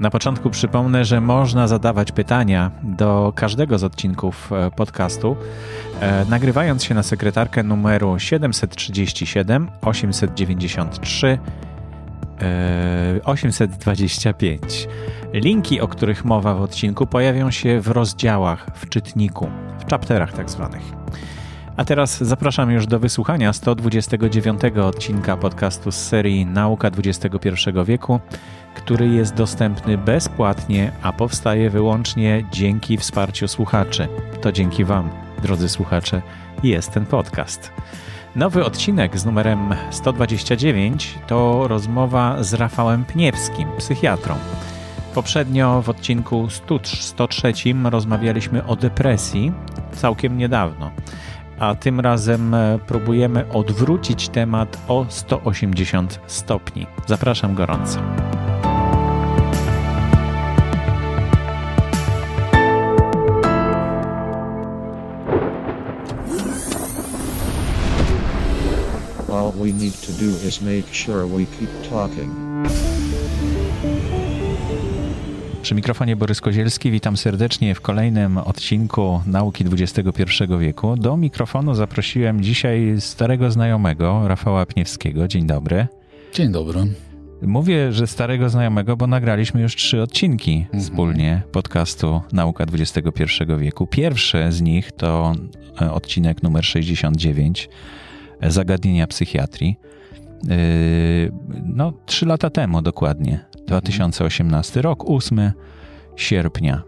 Na początku przypomnę, że można zadawać pytania do każdego z odcinków e, podcastu, e, nagrywając się na sekretarkę numeru 737 893 825. Linki, o których mowa w odcinku, pojawią się w rozdziałach w czytniku, w chapterach tak zwanych. A teraz zapraszam już do wysłuchania 129 odcinka podcastu z serii Nauka XXI wieku, który jest dostępny bezpłatnie, a powstaje wyłącznie dzięki wsparciu słuchaczy. To dzięki Wam, drodzy słuchacze, jest ten podcast. Nowy odcinek z numerem 129 to rozmowa z Rafałem Pniewskim, psychiatrą. Poprzednio w odcinku 103 rozmawialiśmy o depresji całkiem niedawno, a tym razem próbujemy odwrócić temat o 180 stopni. Zapraszam gorąco. All we need to do is make sure we keep talking. Przy mikrofonie Borys Kozielski, witam serdecznie w kolejnym odcinku Nauki XXI wieku. Do mikrofonu zaprosiłem dzisiaj starego znajomego, Rafała Pniewskiego. Dzień dobry. Dzień dobry. Mówię, że starego znajomego, bo nagraliśmy już trzy odcinki mhm. wspólnie podcastu Nauka XXI wieku. Pierwszy z nich to e, odcinek numer 69 zagadnienia psychiatrii. Yy, no, trzy lata temu dokładnie, 2018 rok, 8 sierpnia.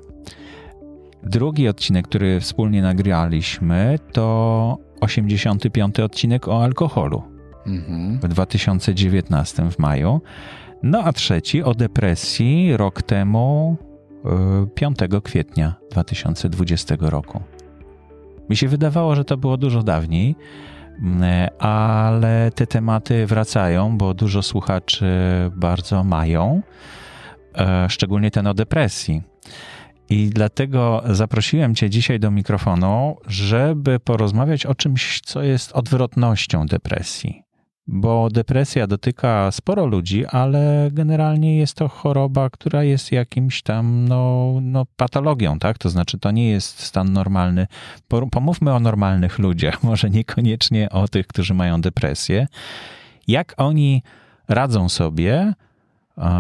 Drugi odcinek, który wspólnie nagraliśmy, to 85 odcinek o alkoholu mhm. w 2019 w maju. No a trzeci o depresji rok temu, 5 yy, kwietnia 2020 roku. Mi się wydawało, że to było dużo dawniej, ale te tematy wracają, bo dużo słuchaczy bardzo mają, e, szczególnie ten o depresji. I dlatego zaprosiłem Cię dzisiaj do mikrofonu, żeby porozmawiać o czymś, co jest odwrotnością depresji bo depresja dotyka sporo ludzi, ale generalnie jest to choroba, która jest jakimś tam no, no, patologią, tak? To znaczy, to nie jest stan normalny. Pomówmy o normalnych ludziach, może niekoniecznie o tych, którzy mają depresję. Jak oni radzą sobie,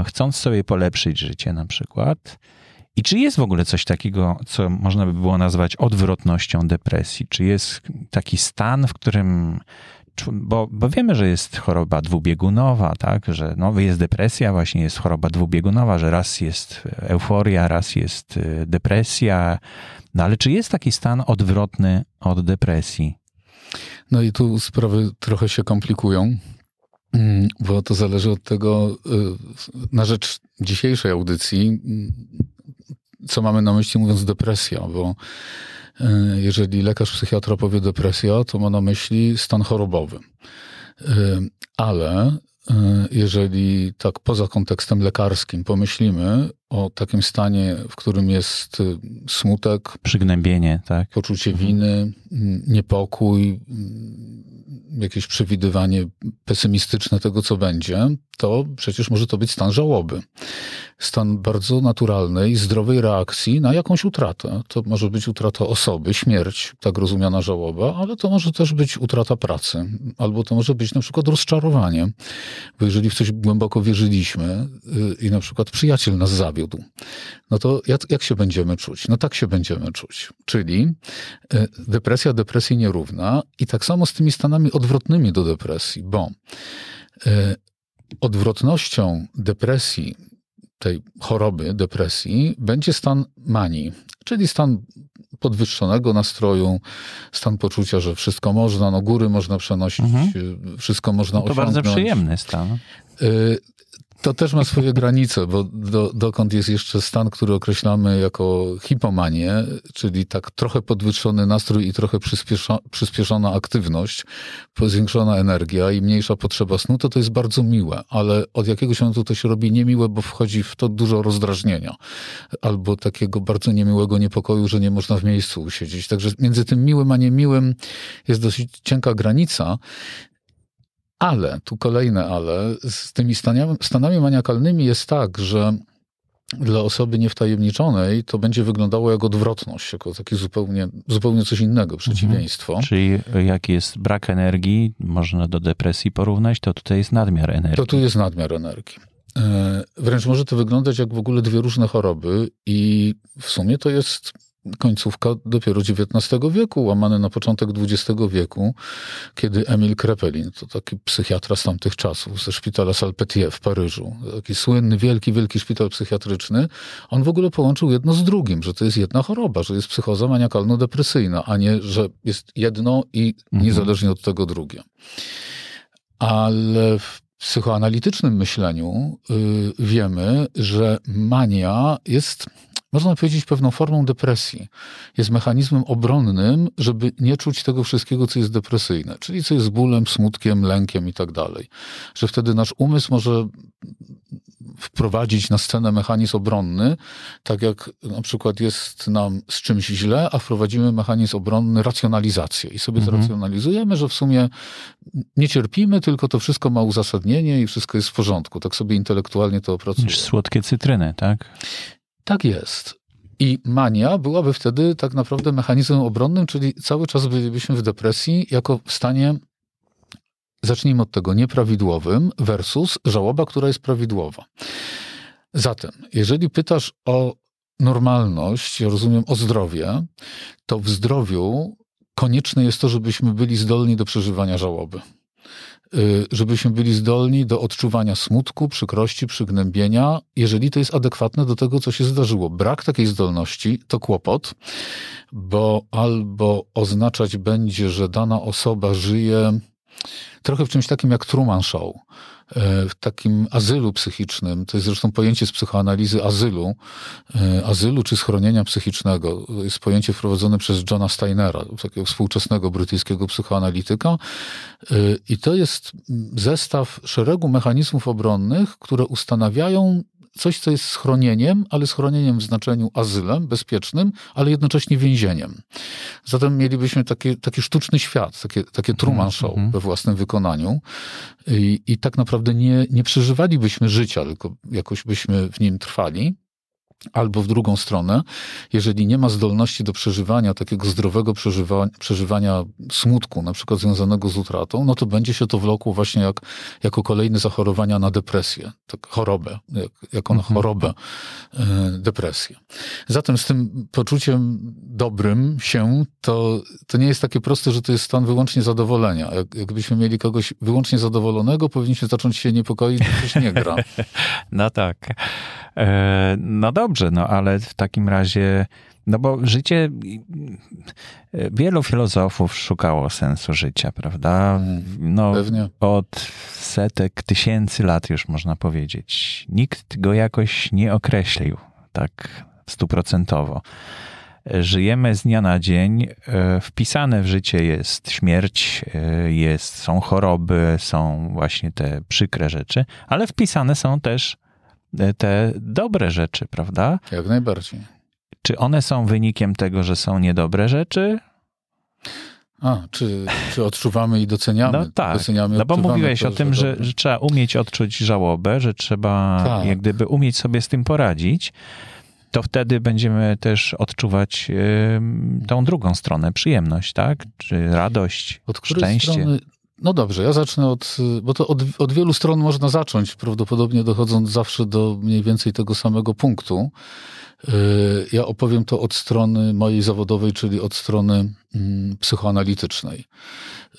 chcąc sobie polepszyć życie na przykład. I czy jest w ogóle coś takiego, co można by było nazwać odwrotnością depresji? Czy jest taki stan, w którym bo, bo wiemy, że jest choroba dwubiegunowa, tak, że no, jest depresja, właśnie jest choroba dwubiegunowa, że raz jest euforia, raz jest y, depresja, no ale czy jest taki stan odwrotny od depresji? No i tu sprawy trochę się komplikują, mm, bo to zależy od tego, y, na rzecz dzisiejszej audycji, mm, co mamy na myśli mówiąc depresja, bo E, jeżeli lekarz psychiatra powie depresja, to ma na myśli stan chorobowy. E, ale e, jeżeli tak poza kontekstem lekarskim pomyślimy o takim stanie, w którym jest smutek, przygnębienie, tak? poczucie mhm. winy, niepokój, jakieś przewidywanie pesymistyczne tego, co będzie, to przecież może to być stan żałoby. Stan bardzo naturalnej, zdrowej reakcji na jakąś utratę. To może być utrata osoby, śmierć, tak rozumiana żałoba, ale to może też być utrata pracy, albo to może być na przykład rozczarowanie. Bo jeżeli w coś głęboko wierzyliśmy y, i na przykład przyjaciel nas zawiódł, no to jak, jak się będziemy czuć? No tak się będziemy czuć. Czyli y, depresja depresji nierówna i tak samo z tymi stanami odwrotnymi do depresji, bo y, odwrotnością depresji, tej choroby depresji, będzie stan manii, czyli stan podwyższonego nastroju, stan poczucia, że wszystko można, no góry można przenosić, mhm. wszystko można no to osiągnąć. To bardzo przyjemny stan. To też ma swoje granice, bo do, dokąd jest jeszcze stan, który określamy jako hipomanię, czyli tak trochę podwyższony nastrój i trochę przyspieszo, przyspieszona aktywność, zwiększona energia i mniejsza potrzeba snu, to to jest bardzo miłe, ale od jakiegoś momentu to się robi niemiłe, bo wchodzi w to dużo rozdrażnienia albo takiego bardzo niemiłego niepokoju, że nie można w miejscu usiedzieć. Także między tym miłym a niemiłym jest dosyć cienka granica ale, tu kolejne ale, z tymi stanami, stanami maniakalnymi jest tak, że dla osoby niewtajemniczonej to będzie wyglądało jak odwrotność, jako takie zupełnie, zupełnie coś innego, przeciwieństwo. Czyli jak jest brak energii, można do depresji porównać, to tutaj jest nadmiar energii. To tu jest nadmiar energii. E, Wręcz może to wyglądać jak w ogóle dwie różne choroby i w sumie to jest końcówka dopiero XIX wieku, łamane na początek XX wieku, kiedy Emil Krepelin, to taki psychiatra z tamtych czasów, ze szpitala Salpetier w Paryżu, taki słynny, wielki, wielki szpital psychiatryczny, on w ogóle połączył jedno z drugim, że to jest jedna choroba, że jest psychoza maniakalno-depresyjna, a nie, że jest jedno i Mhm. niezależnie od tego drugie. Ale w psychoanalitycznym myśleniu y, wiemy, że mania jest, można powiedzieć, pewną formą depresji. Jest mechanizmem obronnym, żeby nie czuć tego wszystkiego, co jest depresyjne, czyli co jest bólem, smutkiem, lękiem i tak dalej. Że wtedy nasz umysł może wprowadzić na scenę mechanizm obronny, tak jak na przykład jest nam z czymś źle, a wprowadzimy mechanizm obronny racjonalizację i sobie Mhm. zracjonalizujemy, że w sumie nie cierpimy, tylko to wszystko ma uzasadnienie i wszystko jest w porządku. Tak sobie intelektualnie to opracujemy. Słodkie cytryny, tak? Tak jest. I mania byłaby wtedy tak naprawdę mechanizmem obronnym, czyli cały czas bylibyśmy w depresji jako w stanie, zacznijmy od tego, nieprawidłowym versus żałoba, która jest prawidłowa. Zatem, jeżeli pytasz o normalność, ja rozumiem o zdrowie, to w zdrowiu konieczne jest to, żebyśmy byli zdolni do przeżywania żałoby. Y, Żebyśmy byli zdolni do odczuwania smutku, przykrości, przygnębienia, jeżeli to jest adekwatne do tego, co się zdarzyło. Brak takiej zdolności to kłopot, bo albo oznaczać będzie, że dana osoba żyje trochę w czymś takim jak Truman Show, e, w takim azylu psychicznym. To jest zresztą pojęcie z psychoanalizy azylu, e, azylu czy schronienia psychicznego. To jest pojęcie wprowadzone przez Johna Steinera, takiego współczesnego brytyjskiego psychoanalityka. E, I to jest zestaw szeregu mechanizmów obronnych, które ustanawiają coś, co jest schronieniem, ale schronieniem w znaczeniu azylem, bezpiecznym, ale jednocześnie więzieniem. Zatem mielibyśmy taki, taki sztuczny świat, takie, takie Truman Show mhm. we własnym wykonaniu I, i tak naprawdę nie, nie przeżywalibyśmy życia, tylko jakoś byśmy w nim trwali. Albo w drugą stronę, jeżeli nie ma zdolności do przeżywania, takiego zdrowego przeżywa, przeżywania smutku, na przykład związanego z utratą, no to będzie się to wlokło właśnie jak, jako kolejne zachorowania na depresję, tak, chorobę, jak, jako na Mhm. chorobę, e, depresję. Zatem z tym poczuciem dobrym się, to, to nie jest takie proste, że to jest stan wyłącznie zadowolenia. Jak, jakbyśmy mieli kogoś wyłącznie zadowolonego, powinniśmy zacząć się niepokoić, że coś nie gra. No tak. E, no dobrze, no ale w takim razie, no bo życie, wielu filozofów szukało sensu życia, prawda? No, Pewnie. od setek tysięcy lat już można powiedzieć. Nikt go jakoś nie określił tak stuprocentowo. Żyjemy z dnia na dzień. e, Wpisane w życie jest śmierć, e, jest, są choroby, są właśnie te przykre rzeczy, ale wpisane są też te dobre rzeczy, prawda? Jak najbardziej. Czy one są wynikiem tego, że są niedobre rzeczy? A, czy, czy odczuwamy i doceniamy? No tak, Doceniamy, no bo mówiłeś to, o tym, że, że trzeba umieć odczuć żałobę, że trzeba Tak. jak gdyby umieć sobie z tym poradzić, to wtedy będziemy też odczuwać ym, tą drugą stronę, przyjemność, tak? Czy radość, Od szczęście. strony... No dobrze, ja zacznę od, bo to od, od wielu stron można zacząć, prawdopodobnie dochodząc zawsze do mniej więcej tego samego punktu. Yy, Ja opowiem to od strony mojej zawodowej, czyli od strony mm, psychoanalitycznej.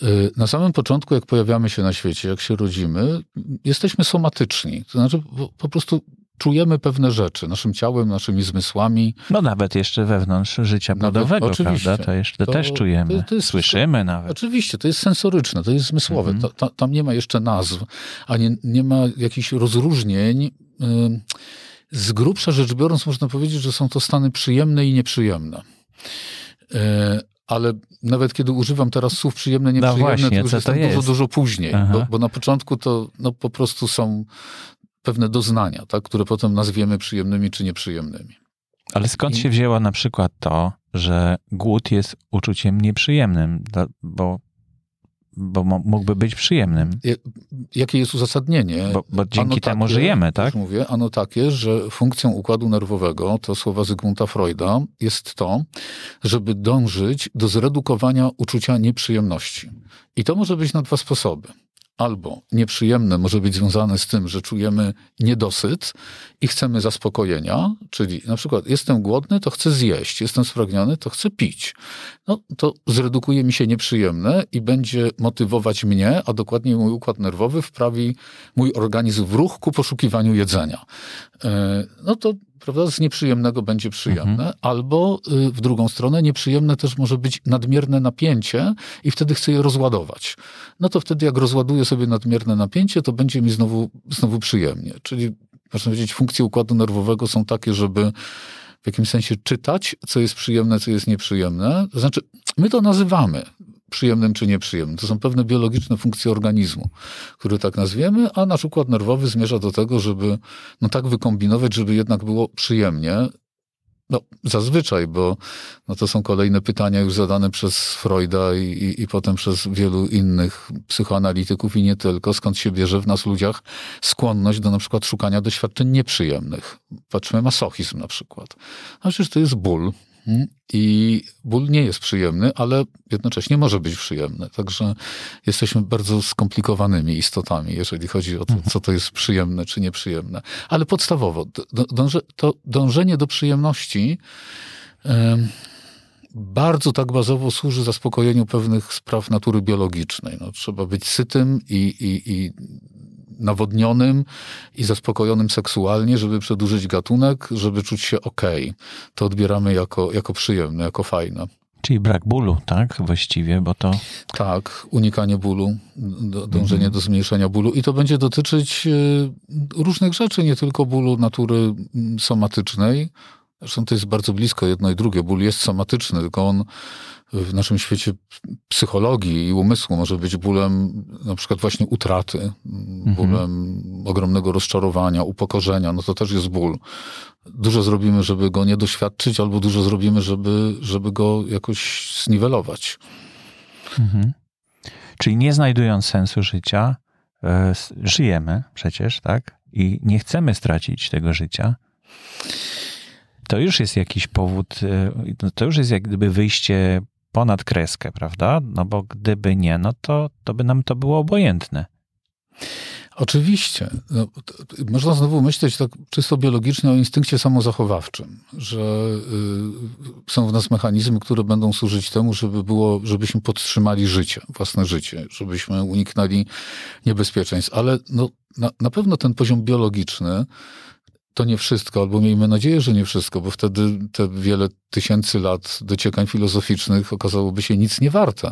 Yy, Na samym początku, jak pojawiamy się na świecie, jak się rodzimy, jesteśmy somatyczni. To znaczy po prostu czujemy pewne rzeczy naszym ciałem, naszymi zmysłami. No nawet jeszcze wewnątrz życia płodowego, oczywiście. prawda? To jeszcze To- też czujemy, to- to jest słyszymy nawet. Oczywiście, to jest sensoryczne, to jest zmysłowe. Mhm. Ta, ta, tam nie ma jeszcze nazw, a nie, nie ma jakichś rozróżnień. Z grubsza rzecz biorąc, można powiedzieć, że są to stany przyjemne i nieprzyjemne. Yy, Ale nawet kiedy używam teraz słów przyjemne, nieprzyjemne, No właśnie, to już co to dużo, jest? dużo później. Aha. Bo, bo na początku to no, po prostu są pewne doznania, tak, które potem nazwiemy przyjemnymi czy nieprzyjemnymi. Ale skąd I- się wzięło na przykład to, że głód jest uczuciem nieprzyjemnym? Bo bo mógłby być przyjemnym. Jakie jest uzasadnienie? Bo, bo dzięki ano temu takie, żyjemy, tak? Mówię, ano takie, że funkcją układu nerwowego, to słowa Zygmunta Freuda, jest to, żeby dążyć do zredukowania uczucia nieprzyjemności. I to może być na dwa sposoby albo nieprzyjemne może być związane z tym, że czujemy niedosyt i chcemy zaspokojenia, czyli na przykład jestem głodny, to chcę zjeść, jestem spragniony, to chcę pić. No to zredukuje mi się nieprzyjemne i będzie motywować mnie, a dokładniej mój układ nerwowy wprawi mój organizm w ruch ku poszukiwaniu jedzenia. E, no to prawda, z nieprzyjemnego będzie przyjemne, mhm. albo y, w drugą stronę nieprzyjemne też może być nadmierne napięcie i wtedy chcę je rozładować. No to wtedy jak rozładuję sobie nadmierne napięcie, to będzie mi znowu, znowu przyjemnie. Czyli można powiedzieć, funkcje układu nerwowego są takie, żeby w jakimś sensie czytać, co jest przyjemne, co jest nieprzyjemne. To znaczy, my to nazywamy przyjemnym czy nieprzyjemnym. To są pewne biologiczne funkcje organizmu, które tak nazwiemy, a nasz układ nerwowy zmierza do tego, żeby no tak wykombinować, żeby jednak było przyjemnie. No, zazwyczaj, bo no to są kolejne pytania już zadane przez Freuda i, i, i potem przez wielu innych psychoanalityków i nie tylko, skąd się bierze w nas ludziach skłonność do na przykład szukania doświadczeń nieprzyjemnych. Patrzmy masochizm na przykład. A przecież to jest ból, i ból nie jest przyjemny, ale jednocześnie może być przyjemny. Także jesteśmy bardzo skomplikowanymi istotami, jeżeli chodzi o to, co to jest przyjemne czy nieprzyjemne. Ale podstawowo, dąże, to dążenie do przyjemności bardzo tak bazowo służy zaspokojeniu pewnych spraw natury biologicznej. No, trzeba być sytym i, i, i nawodnionym i zaspokojonym seksualnie, żeby przedłużyć gatunek, żeby czuć się ok. To odbieramy jako, jako przyjemne, jako fajne. Czyli brak bólu, tak? Właściwie, bo to. Tak, unikanie bólu, dążenie mhm. do zmniejszenia bólu. I to będzie dotyczyć e, różnych rzeczy, nie tylko bólu natury somatycznej. Zresztą to jest bardzo blisko jedno i drugie. Ból jest somatyczny, tylko on w naszym świecie psychologii i umysłu może być bólem na przykład właśnie utraty, mhm. bólem ogromnego rozczarowania, upokorzenia, no to też jest ból. Dużo zrobimy, żeby go nie doświadczyć, albo dużo zrobimy, żeby, żeby go jakoś zniwelować. Mhm. Czyli nie znajdując sensu życia, e, żyjemy przecież, tak? I nie chcemy stracić tego życia to już jest jakiś powód, e, to już jest jak gdyby wyjście ponad kreskę, prawda? No bo gdyby nie, no to, to by nam to było obojętne. Oczywiście. No, można znowu myśleć tak czysto biologicznie o instynkcie samozachowawczym, że y, są w nas mechanizmy, które będą służyć temu, żeby było, żebyśmy podtrzymali życie, własne życie, żebyśmy uniknęli niebezpieczeństw. Ale no, na, na pewno ten poziom biologiczny to nie wszystko, albo miejmy nadzieję, że nie wszystko, bo wtedy te wiele tysięcy lat dociekań filozoficznych okazałoby się nic nie warte.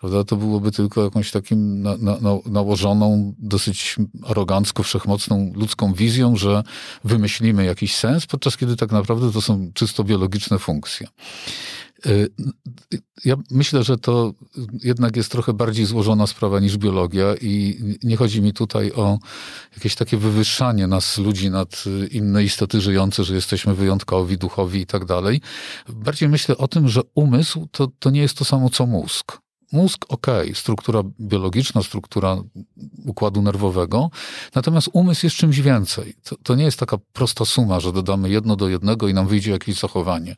Prawda? To byłoby tylko jakąś takim na, na, nałożoną, dosyć arogancko, wszechmocną ludzką wizją, że wymyślimy jakiś sens, podczas kiedy tak naprawdę to są czysto biologiczne funkcje. Y, ja myślę, że to jednak jest trochę bardziej złożona sprawa niż biologia i nie chodzi mi tutaj o jakieś takie wywyższanie nas, ludzi, nad inne istoty żyjące, że jesteśmy wyjątkowi, duchowi i tak dalej. Bardziej myślę o tym, że umysł to, to nie jest to samo co mózg. Mózg, ok, struktura biologiczna, struktura układu nerwowego, natomiast umysł jest czymś więcej. To, to, nie jest taka prosta suma, że dodamy jedno do jednego i nam wyjdzie jakieś zachowanie.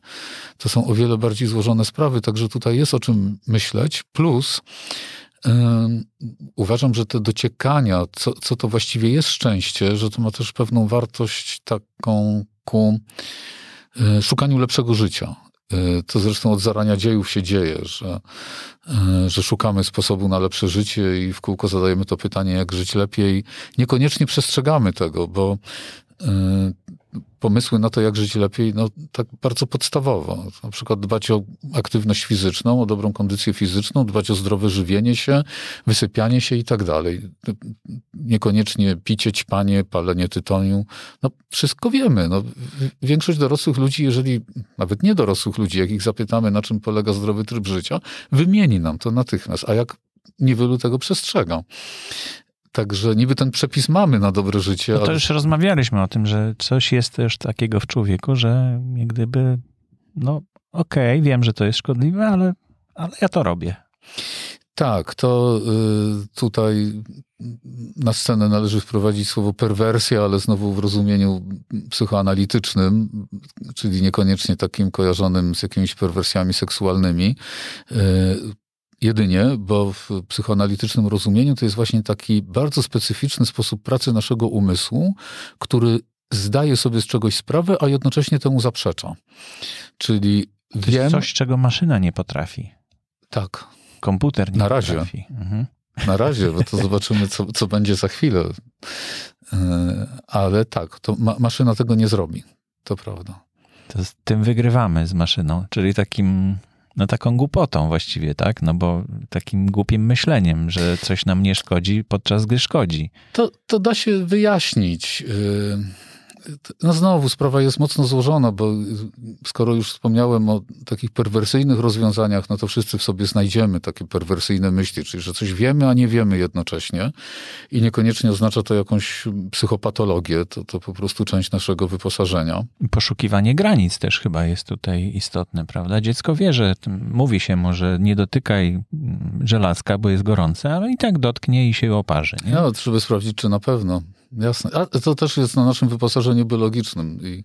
To są o wiele bardziej złożone sprawy, także tutaj jest o czym myśleć. Plus, yy, uważam, że te dociekania, co, co to właściwie jest szczęście, że to ma też pewną wartość taką ku yy, szukaniu lepszego życia E, to zresztą od zarania dziejów się dzieje, że, e, że szukamy sposobu na lepsze życie i w kółko zadajemy to pytanie, jak żyć lepiej. Niekoniecznie przestrzegamy tego, bo e, pomysły na to, jak żyć lepiej, no tak bardzo podstawowo. Na przykład dbać o aktywność fizyczną, o dobrą kondycję fizyczną, dbać o zdrowe żywienie się, wysypianie się i tak dalej. Niekoniecznie picie, ćpanie, palenie tytoniu. No wszystko wiemy. No, większość dorosłych ludzi, jeżeli, nawet nie dorosłych ludzi, jak ich zapytamy, na czym polega zdrowy tryb życia, wymieni nam to natychmiast. A jak niewielu tego przestrzega. Także niby ten przepis mamy na dobre życie. No to ale... już rozmawialiśmy o tym, że coś jest też takiego w człowieku, że jak gdyby, no okej, okay, wiem, że to jest szkodliwe, ale, ale ja to robię. Tak, to y, tutaj na scenę należy wprowadzić słowo perwersja, ale znowu w rozumieniu psychoanalitycznym, czyli niekoniecznie takim kojarzonym z jakimiś perwersjami seksualnymi. Jedynie, bo w psychoanalitycznym rozumieniu to jest właśnie taki bardzo specyficzny sposób pracy naszego umysłu, który zdaje sobie z czegoś sprawę, a jednocześnie temu zaprzecza. Czyli wiem... Coś, czego maszyna nie potrafi. Tak. Komputer nie Na razie. potrafi. Mhm. Na razie, bo to zobaczymy, co, co będzie za chwilę. E, Ale tak, to ma, maszyna tego nie zrobi. To prawda. To z tym wygrywamy z maszyną, czyli takim, no taką głupotą właściwie, tak? No bo takim głupim myśleniem, że coś nam nie szkodzi, podczas gdy szkodzi. To, to da się wyjaśnić. No znowu, sprawa jest mocno złożona, bo skoro już wspomniałem o takich perwersyjnych rozwiązaniach, no to wszyscy w sobie znajdziemy takie perwersyjne myśli, czyli że coś wiemy, a nie wiemy jednocześnie i niekoniecznie oznacza to jakąś psychopatologię, to, to po prostu część naszego wyposażenia. Poszukiwanie granic też chyba jest tutaj istotne, prawda? Dziecko wie, że mówi się mu, że nie dotykaj żelazka, bo jest gorące, ale i tak dotknie i się oparzy. Nie? No, trzeba sprawdzić, czy na pewno. Jasne. A to też jest na naszym wyposażeniu biologicznym i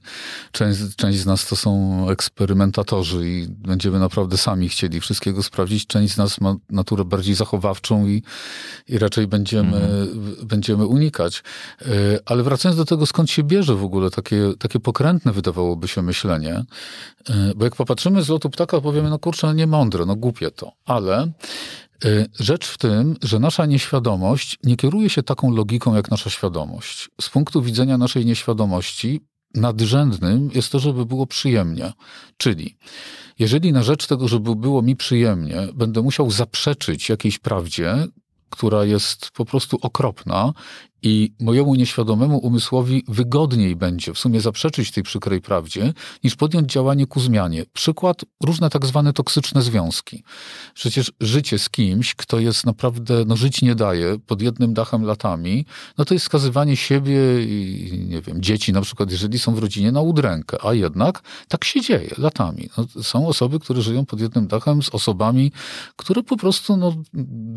część, część z nas to są eksperymentatorzy i będziemy naprawdę sami chcieli wszystkiego sprawdzić. Część z nas ma naturę bardziej zachowawczą i, i raczej będziemy, będziemy unikać. E, Ale wracając do tego, skąd się bierze w ogóle takie, takie pokrętne wydawałoby się myślenie, e, bo jak popatrzymy z lotu ptaka, powiemy, no kurczę, no nie mądre, no głupie to. Ale Rzecz w tym, że nasza nieświadomość nie kieruje się taką logiką jak nasza świadomość. Z punktu widzenia naszej nieświadomości nadrzędnym jest to, żeby było przyjemnie. Czyli jeżeli na rzecz tego, żeby było mi przyjemnie, będę musiał zaprzeczyć jakiejś prawdzie, która jest po prostu okropna i mojemu nieświadomemu umysłowi wygodniej będzie w sumie zaprzeczyć tej przykrej prawdzie, niż podjąć działanie ku zmianie. Przykład, różne tak zwane toksyczne związki. Przecież życie z kimś, kto jest naprawdę, no żyć nie daje, pod jednym dachem latami, no to jest skazywanie siebie i, nie wiem, dzieci na przykład, jeżeli są w rodzinie, na udrękę. A jednak tak się dzieje latami. No, są osoby, które żyją pod jednym dachem z osobami, które po prostu no,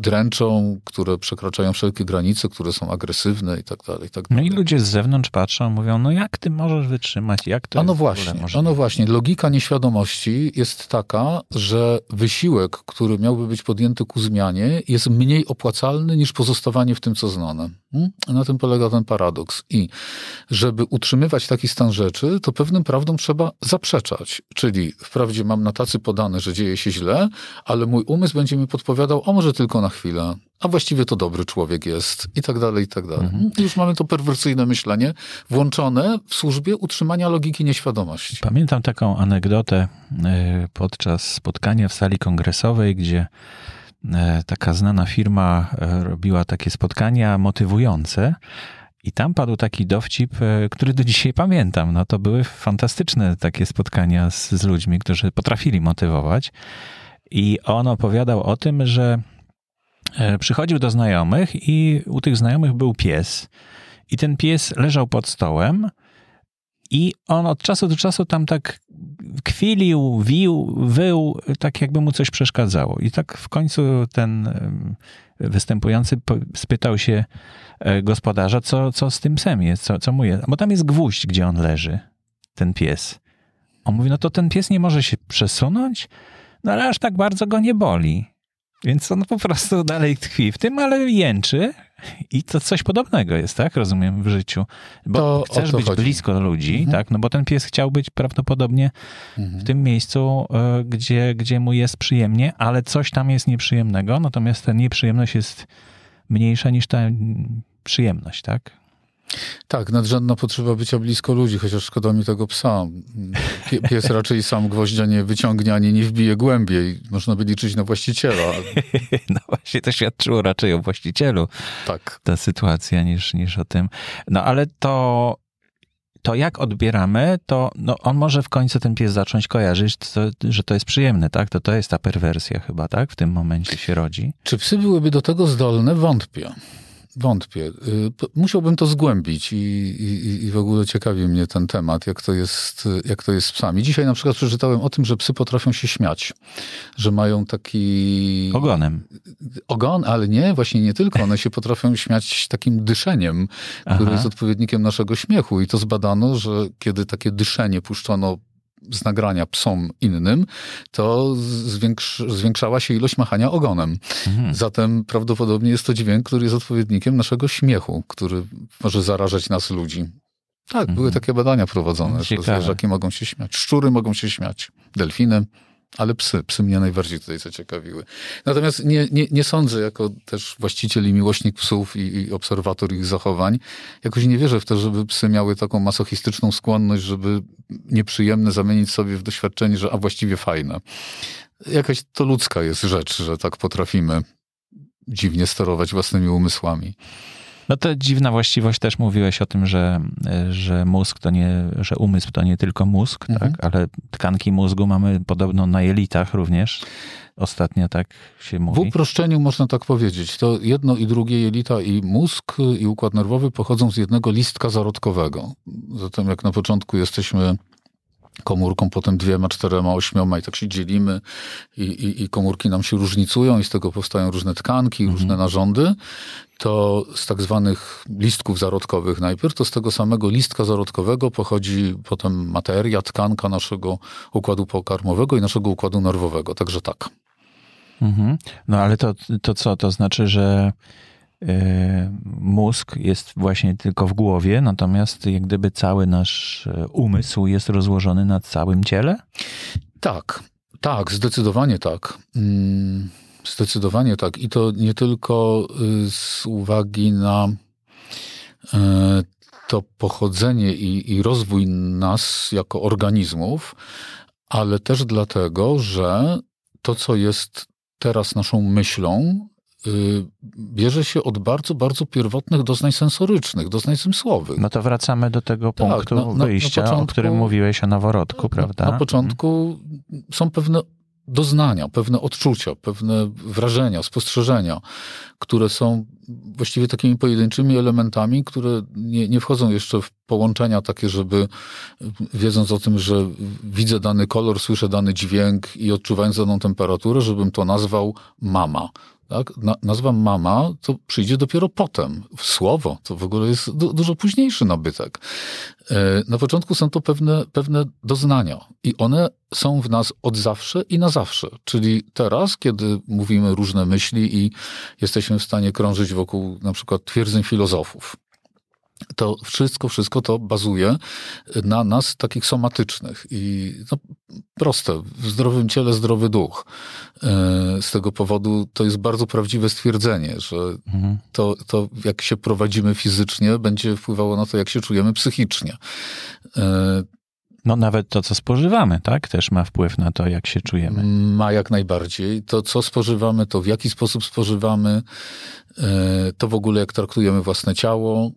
dręczą, które przekraczają wszelkie granice, które są agresywne i tak dalej. i Tak No dalej. i ludzie z zewnątrz patrzą, mówią, no jak ty możesz wytrzymać, jak to A no właśnie, a no właśnie. Logika nieświadomości jest taka, że wysiłek, który miałby być podjęty ku zmianie, jest mniej opłacalny niż pozostawanie w tym, co znane. Hmm? Na tym polega ten paradoks. I żeby utrzymywać taki stan rzeczy, to pewnym prawdom trzeba zaprzeczać. Czyli wprawdzie mam na tacy podane, że dzieje się źle, ale mój umysł będzie mi podpowiadał, a może tylko na chwilę, a właściwie to dobry człowiek jest i tak dalej, i tak dalej. I Już mamy to perwersyjne myślenie włączone w służbie utrzymania logiki nieświadomości. Pamiętam taką anegdotę e, podczas spotkania w sali kongresowej, gdzie e, taka znana firma e, robiła takie spotkania motywujące. I tam padł taki dowcip, który do dzisiaj pamiętam. No to były fantastyczne takie spotkania z, z ludźmi, którzy potrafili motywować. I on opowiadał o tym, że przychodził do znajomych i u tych znajomych był pies. I ten pies leżał pod stołem i on od czasu do czasu tam tak kwilił, wił, wył, tak jakby mu coś przeszkadzało. I tak w końcu ten występujący spytał się e, gospodarza, co, co z tym psem jest, co, co mu jest. Bo tam jest gwóźdź, gdzie on leży, ten pies. On mówi, no to ten pies nie może się przesunąć, no ale aż tak bardzo go nie boli. Więc on po prostu dalej tkwi w tym, ale jęczy. I to coś podobnego jest, tak? Rozumiem w życiu. Bo To chcesz być chodzi. blisko ludzi, Mhm. tak? No bo ten pies chciał być prawdopodobnie w tym miejscu, e, gdzie, gdzie mu jest przyjemnie, ale coś tam jest nieprzyjemnego, natomiast ta nieprzyjemność jest mniejsza niż ta przyjemność, tak? Tak, nadrzędna potrzeba bycia blisko ludzi, chociaż szkoda mi tego psa. Pie- Pies raczej sam gwoździa nie wyciągnie ani nie wbije głębiej. Można by liczyć na właściciela. No właśnie to świadczyło raczej o właścicielu Tak. ta sytuacja niż, niż o tym. No ale to, to jak odbieramy, to no, on może w końcu ten pies zacząć kojarzyć, to, że to jest przyjemne, tak? To to jest ta perwersja chyba, tak? W tym momencie się rodzi. Czy psy byłyby do tego zdolne? Wątpię. Wątpię. Y, Musiałbym to zgłębić i, i, i w ogóle ciekawi mnie ten temat, jak to, jest, jak to jest z psami. Dzisiaj na przykład przeczytałem o tym, że psy potrafią się śmiać, że mają taki Ogonem. ogon, ale nie, właśnie nie tylko. One się potrafią śmiać takim dyszeniem, które Aha. jest odpowiednikiem naszego śmiechu. I to zbadano, że kiedy takie dyszenie puszczono z nagrania psom innym, to zwiększ, zwiększała się ilość machania ogonem. Mhm. Zatem prawdopodobnie jest to dźwięk, który jest odpowiednikiem naszego śmiechu, który może zarażać nas ludzi. Tak, były takie badania prowadzone, że Ciekawe. zwierzaki mogą się śmiać. Szczury mogą się śmiać, delfiny, ale psy. Psy mnie najbardziej tutaj zaciekawiły. Natomiast nie, nie, nie sądzę, jako też właściciel i miłośnik psów i, i obserwator ich zachowań, jakoś nie wierzę w to, żeby psy miały taką masochistyczną skłonność, żeby nieprzyjemne zamienić sobie w doświadczenie, że a właściwie fajne. Jakaś to ludzka jest rzecz, że tak potrafimy dziwnie sterować własnymi umysłami. No to dziwna właściwość też mówiłeś o tym, że, że mózg to nie, że umysł to nie tylko mózg, Mhm. tak, ale tkanki mózgu mamy podobno na jelitach również. Ostatnio tak się W mówi. uproszczeniu można tak powiedzieć. To jedno i drugie jelita i mózg i układ nerwowy pochodzą z jednego listka zarodkowego. Zatem jak na początku jesteśmy komórką, potem dwiema, czterema, ośmioma i tak się dzielimy i, i, i komórki nam się różnicują i z tego powstają różne tkanki, różne narządy, to z tak zwanych listków zarodkowych najpierw, to z tego samego listka zarodkowego pochodzi potem materia, tkanka naszego układu pokarmowego i naszego układu nerwowego. Także tak. Mhm. No ale to, to co? To znaczy, że mózg jest właśnie tylko w głowie, natomiast jak gdyby cały nasz y, umysł jest rozłożony na całym ciele? Tak, tak, zdecydowanie tak. Mm, Zdecydowanie tak. I to nie tylko y, z uwagi na e, to pochodzenie i, i rozwój nas jako organizmów, ale też dlatego, że to, co jest teraz naszą myślą, bierze się od bardzo, bardzo pierwotnych doznań sensorycznych, doznań zmysłowych. No to wracamy do tego Tak, punktu na- na- na wyjścia, o początku- którym mówiłeś o noworodku, prawda? Na początku są pewne doznania, pewne odczucia, pewne wrażenia, spostrzeżenia, które są właściwie takimi pojedynczymi elementami, które nie, nie wchodzą jeszcze w połączenia takie, żeby wiedząc o tym, że widzę dany kolor, słyszę dany dźwięk i odczuwając daną temperaturę, żebym to nazwał mama. Tak? Na, nazwa mama to przyjdzie dopiero potem. Słowo to w ogóle jest du, dużo późniejszy nabytek. E, Na początku są to pewne, pewne doznania i one są w nas od zawsze i na zawsze. Czyli teraz, kiedy mówimy różne myśli i jesteśmy w stanie krążyć wokół na przykład twierdzeń filozofów, to wszystko, wszystko to bazuje na nas takich somatycznych i no, proste, w zdrowym ciele zdrowy duch. E, Z tego powodu to jest bardzo prawdziwe stwierdzenie, że Mhm. to, to jak się prowadzimy fizycznie, będzie wpływało na to, jak się czujemy psychicznie. E, No nawet to, co spożywamy, tak? Też ma wpływ na to, jak się czujemy. Ma jak najbardziej. To, co spożywamy, to w jaki sposób spożywamy, e, to w ogóle jak traktujemy własne ciało.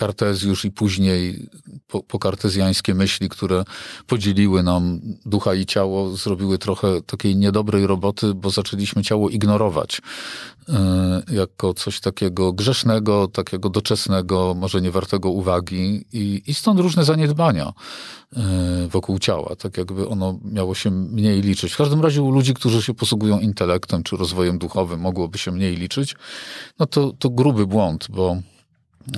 Kartezjusz i później po, pokartezjańskie myśli, które podzieliły nam ducha i ciało, zrobiły trochę takiej niedobrej roboty, bo zaczęliśmy ciało ignorować e, jako coś takiego grzesznego, takiego doczesnego, może nie wartego uwagi i, i stąd różne zaniedbania e, wokół ciała, tak jakby ono miało się mniej liczyć. W każdym razie u ludzi, którzy się posługują intelektem czy rozwojem duchowym, mogłoby się mniej liczyć, no to, to gruby błąd, bo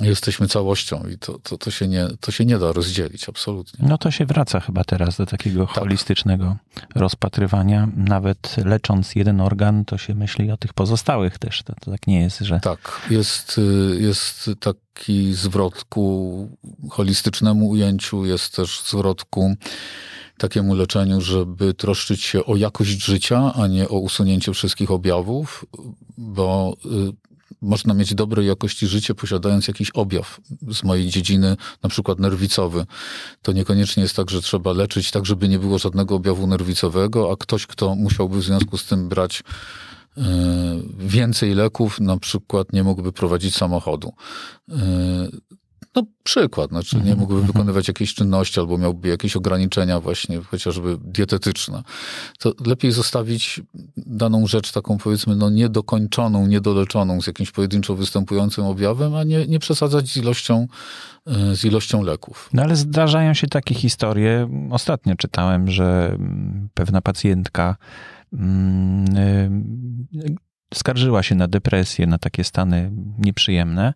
jesteśmy całością i to, to, to, się nie, to się nie da rozdzielić, absolutnie. No to się wraca chyba teraz do takiego Tak. holistycznego rozpatrywania. Nawet lecząc jeden organ, to się myśli o tych pozostałych też. To, to tak nie jest, że Tak, jest, y, jest taki zwrot ku holistycznemu ujęciu, jest też zwrot ku takiemu leczeniu, żeby troszczyć się o jakość życia, a nie o usunięcie wszystkich objawów, bo y, można mieć dobrej jakości życie, posiadając jakiś objaw z mojej dziedziny, na przykład nerwicowy. To niekoniecznie jest tak, że trzeba leczyć tak, żeby nie było żadnego objawu nerwicowego, a ktoś, kto musiałby w związku z tym brać e, więcej leków, na przykład nie mógłby prowadzić samochodu. E, no przykład, znaczy nie Mhm, mógłby mhm. wykonywać jakiejś czynności albo miałby jakieś ograniczenia właśnie chociażby dietetyczne, to lepiej zostawić daną rzecz taką powiedzmy no niedokończoną, niedoleczoną z jakimś pojedynczo występującym objawem, a nie, nie przesadzać z ilością, e, z ilością leków. No ale zdarzają się takie historie. Ostatnio czytałem, że mm, pewna pacjentka mm, y, skarżyła się na depresję, na takie stany nieprzyjemne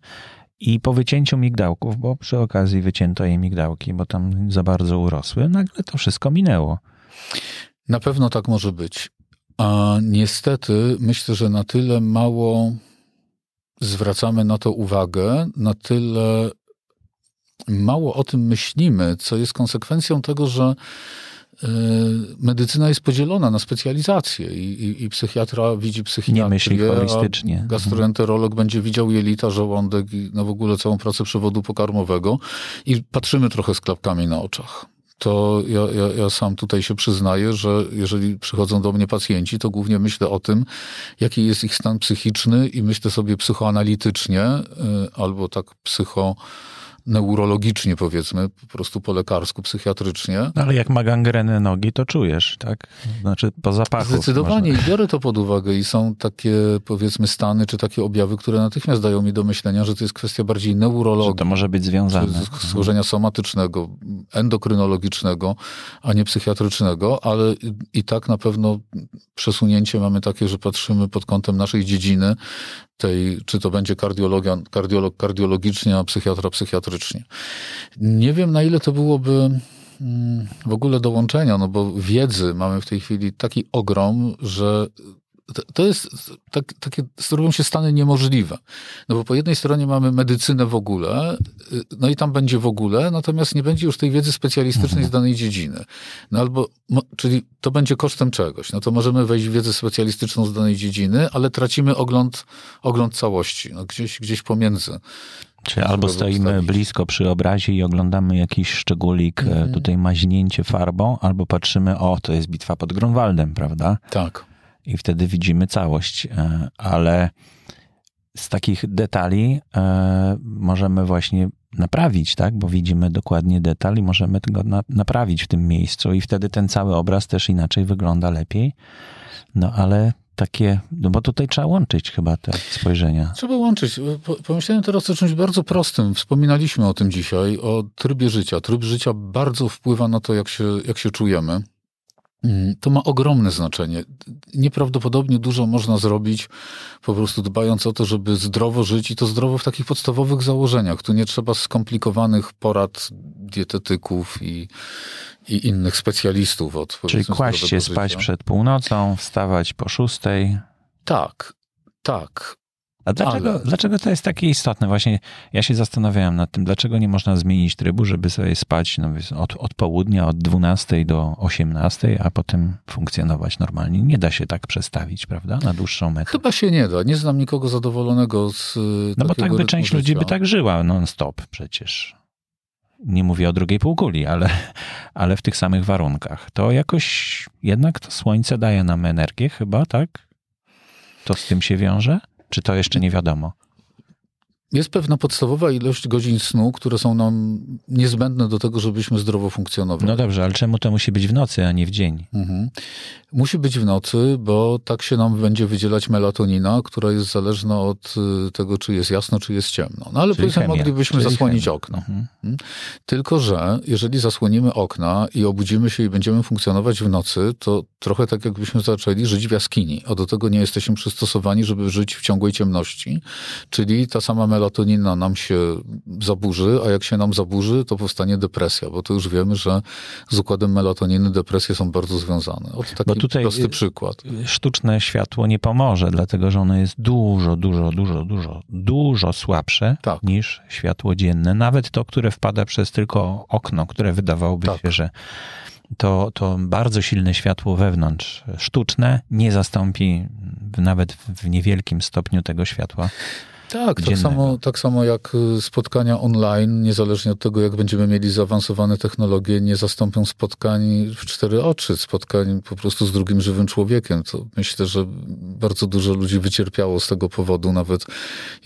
i po wycięciu migdałków, bo przy okazji wycięto jej migdałki, bo tam za bardzo urosły, nagle to wszystko minęło. Na pewno tak może być. A niestety myślę, że na tyle mało zwracamy na to uwagę, na tyle mało o tym myślimy, co jest konsekwencją tego, że medycyna jest podzielona na specjalizacje i, i, i psychiatra widzi psychiatrię, Nie myśli holistycznie. gastroenterolog będzie widział jelita, żołądek i no w ogóle całą pracę przewodu pokarmowego i patrzymy trochę z klapkami na oczach. To ja, ja, ja sam tutaj się przyznaję, że jeżeli przychodzą do mnie pacjenci, to głównie myślę o tym, jaki jest ich stan psychiczny i myślę sobie psychoanalitycznie y, albo tak psycho neurologicznie powiedzmy, po prostu po lekarsku, psychiatrycznie. No ale jak ma gangrenę nogi, to czujesz, tak? Znaczy po zapachu. Zdecydowanie i biorę to pod uwagę i są takie powiedzmy stany czy takie objawy, które natychmiast dają mi do myślenia, że to jest kwestia bardziej Że neurologii. to może być związane. czy schorzenia somatycznego, endokrynologicznego, a nie psychiatrycznego, ale i tak na pewno przesunięcie mamy takie, że patrzymy pod kątem naszej dziedziny, tej, czy to będzie kardiologia, kardiolog kardiologicznie, a psychiatra psychiatrycznie. Nie wiem, na ile to byłoby mm, w ogóle dołączenia, no bo wiedzy mamy w tej chwili taki ogrom, że to- jest tak, takie, sterują się stany niemożliwe. No bo po jednej stronie mamy medycynę w ogóle, y, no i tam będzie w ogóle, natomiast nie będzie już tej wiedzy specjalistycznej z danej dziedziny. No albo, czyli to będzie kosztem czegoś. No to możemy wejść w wiedzę specjalistyczną z danej dziedziny, ale tracimy ogląd, ogląd całości. No gdzieś, gdzieś pomiędzy. Czy albo stoimy ustawić. blisko przy obrazie i oglądamy jakiś szczególik, e, Mhm. tutaj maźnięcie farbą, albo patrzymy, o, to jest bitwa pod Grunwaldem, prawda? Tak. I wtedy widzimy całość. e, Ale z takich detali e, możemy właśnie naprawić, tak? Bo widzimy dokładnie detal i możemy go na, naprawić w tym miejscu i wtedy ten cały obraz też inaczej wygląda lepiej. No ale takie, no bo tutaj trzeba łączyć chyba te spojrzenia. Trzeba łączyć. Po- Pomyślałem teraz o czymś bardzo prostym. Wspominaliśmy o tym dzisiaj, o trybie życia. Tryb życia bardzo wpływa na to, jak się, jak się czujemy. Mm, To ma ogromne znaczenie. Nieprawdopodobnie dużo można zrobić, po prostu dbając o to, żeby zdrowo żyć i to zdrowo w takich podstawowych założeniach. Tu nie trzeba skomplikowanych porad dietetyków i, i innych specjalistów od Czyli kłaść się zdrowego spać życia. przed północą, wstawać po szóstej. Tak, tak. A dlaczego, Ale- dlaczego to jest takie istotne? Właśnie ja się zastanawiałem nad tym, dlaczego nie można zmienić trybu, żeby sobie spać no, od, od południa, od 12 do 18, a potem funkcjonować normalnie. Nie da się tak przestawić, prawda? Na dłuższą metę. Chyba się nie da. Nie znam nikogo zadowolonego z y, No bo tak by część ludzi by tak żyła non-stop przecież. Nie mówię o drugiej półkuli, ale, ale w tych samych warunkach. To jakoś jednak to słońce daje nam energię chyba, tak? To z tym się wiąże? Czy to jeszcze nie wiadomo? Jest pewna podstawowa ilość godzin snu, które są nam niezbędne do tego, żebyśmy zdrowo funkcjonowali. No dobrze, ale czemu to musi być w nocy, a nie w dzień? Mhm. Musi być w nocy, bo tak się nam będzie wydzielać melatonina, która jest zależna od y, tego, czy jest jasno, czy jest ciemno. No ale Czyli powiedzmy, chemia, moglibyśmy czyli zasłonić chemia. okno. Mhm. Tylko, że jeżeli zasłonimy okna i obudzimy się i będziemy funkcjonować w nocy, to trochę tak jakbyśmy zaczęli żyć w jaskini, a do tego nie jesteśmy przystosowani, żeby żyć w ciągłej ciemności. Czyli ta sama melatonina nam się zaburzy, a jak się nam zaburzy, to powstanie depresja, bo to już wiemy, że z układem melatoniny depresje są bardzo związane. Od taki Bo tutaj- prosty przykład. Sztuczne światło nie pomoże, dlatego że ono jest dużo, dużo, dużo, dużo, dużo słabsze Tak. niż światło dzienne. Nawet to, które wpada przez tylko okno, które wydawałoby Tak. się, że to, to bardzo silne światło wewnątrz, sztuczne, nie zastąpi nawet w niewielkim stopniu tego światła Tak, tak samo, tak samo jak y, spotkania online, niezależnie od tego, jak będziemy mieli zaawansowane technologie, nie zastąpią spotkań w cztery oczy, spotkań po prostu z drugim żywym człowiekiem. To myślę, że bardzo dużo ludzi wycierpiało z tego powodu, nawet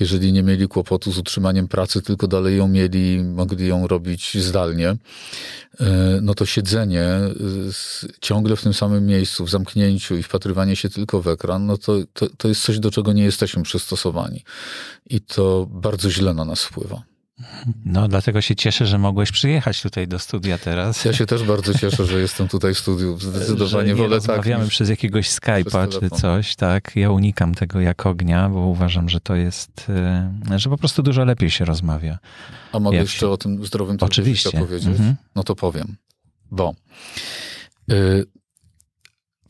jeżeli nie mieli kłopotu z utrzymaniem pracy, tylko dalej ją mieli, mogli ją robić zdalnie. Y, No to siedzenie y, ciągle w tym samym miejscu, w zamknięciu i wpatrywanie się tylko w ekran, no to, to, to jest coś, do czego nie jesteśmy przystosowani. I to bardzo źle na nas wpływa. No, dlatego się cieszę, że mogłeś przyjechać tutaj do studia teraz. Ja się też bardzo cieszę, że jestem tutaj w studiu. Zdecydowanie że nie wolę tak. rozmawiamy przez jakiegoś Skype'a przez czy coś, tak. Ja unikam tego jak ognia, bo uważam, że to jest, y, że po prostu dużo lepiej się rozmawia. A mogę jak jeszcze się- o tym zdrowym Oczywiście. powiedzieć? Mhm. No to powiem. Bo y,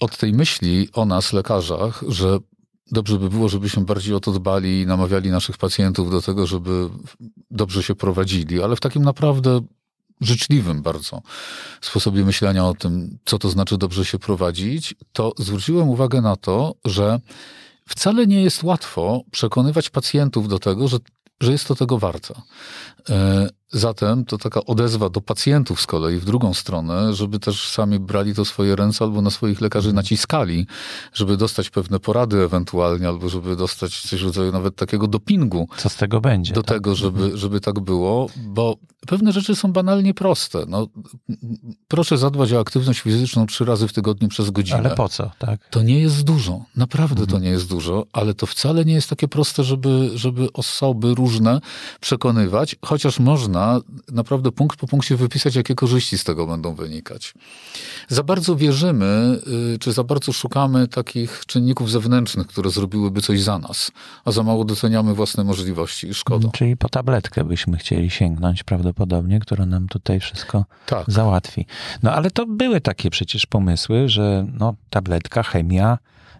od tej myśli o nas, lekarzach, że dobrze by było, żebyśmy bardziej o to dbali i namawiali naszych pacjentów do tego, żeby dobrze się prowadzili, ale w takim naprawdę życzliwym bardzo sposobie myślenia o tym, co to znaczy dobrze się prowadzić, to zwróciłem uwagę na to, że wcale nie jest łatwo przekonywać pacjentów do tego, że, że jest to tego warte. Zatem to taka odezwa do pacjentów z kolei w drugą stronę, żeby też sami brali to swoje ręce albo na swoich lekarzy naciskali, żeby dostać pewne porady ewentualnie, albo żeby dostać coś w rodzaju nawet takiego dopingu Co z tego będzie? do tak? tego, żeby, żeby tak było, bo pewne rzeczy są banalnie proste. No, proszę zadbać o aktywność fizyczną trzy razy w tygodniu przez godzinę. Ale po co, tak? To nie jest dużo, naprawdę Mhm. to nie jest dużo, ale to wcale nie jest takie proste, żeby, żeby osoby różne przekonywać, chociaż można naprawdę punkt po punkcie wypisać, jakie korzyści z tego będą wynikać. Za bardzo wierzymy, y, czy za bardzo szukamy takich czynników zewnętrznych, które zrobiłyby coś za nas, a za mało doceniamy własne możliwości i szkoda. Czyli po tabletkę byśmy chcieli sięgnąć prawdopodobnie, która nam tutaj wszystko Tak. załatwi. No ale to były takie przecież pomysły, że no, tabletka, chemia,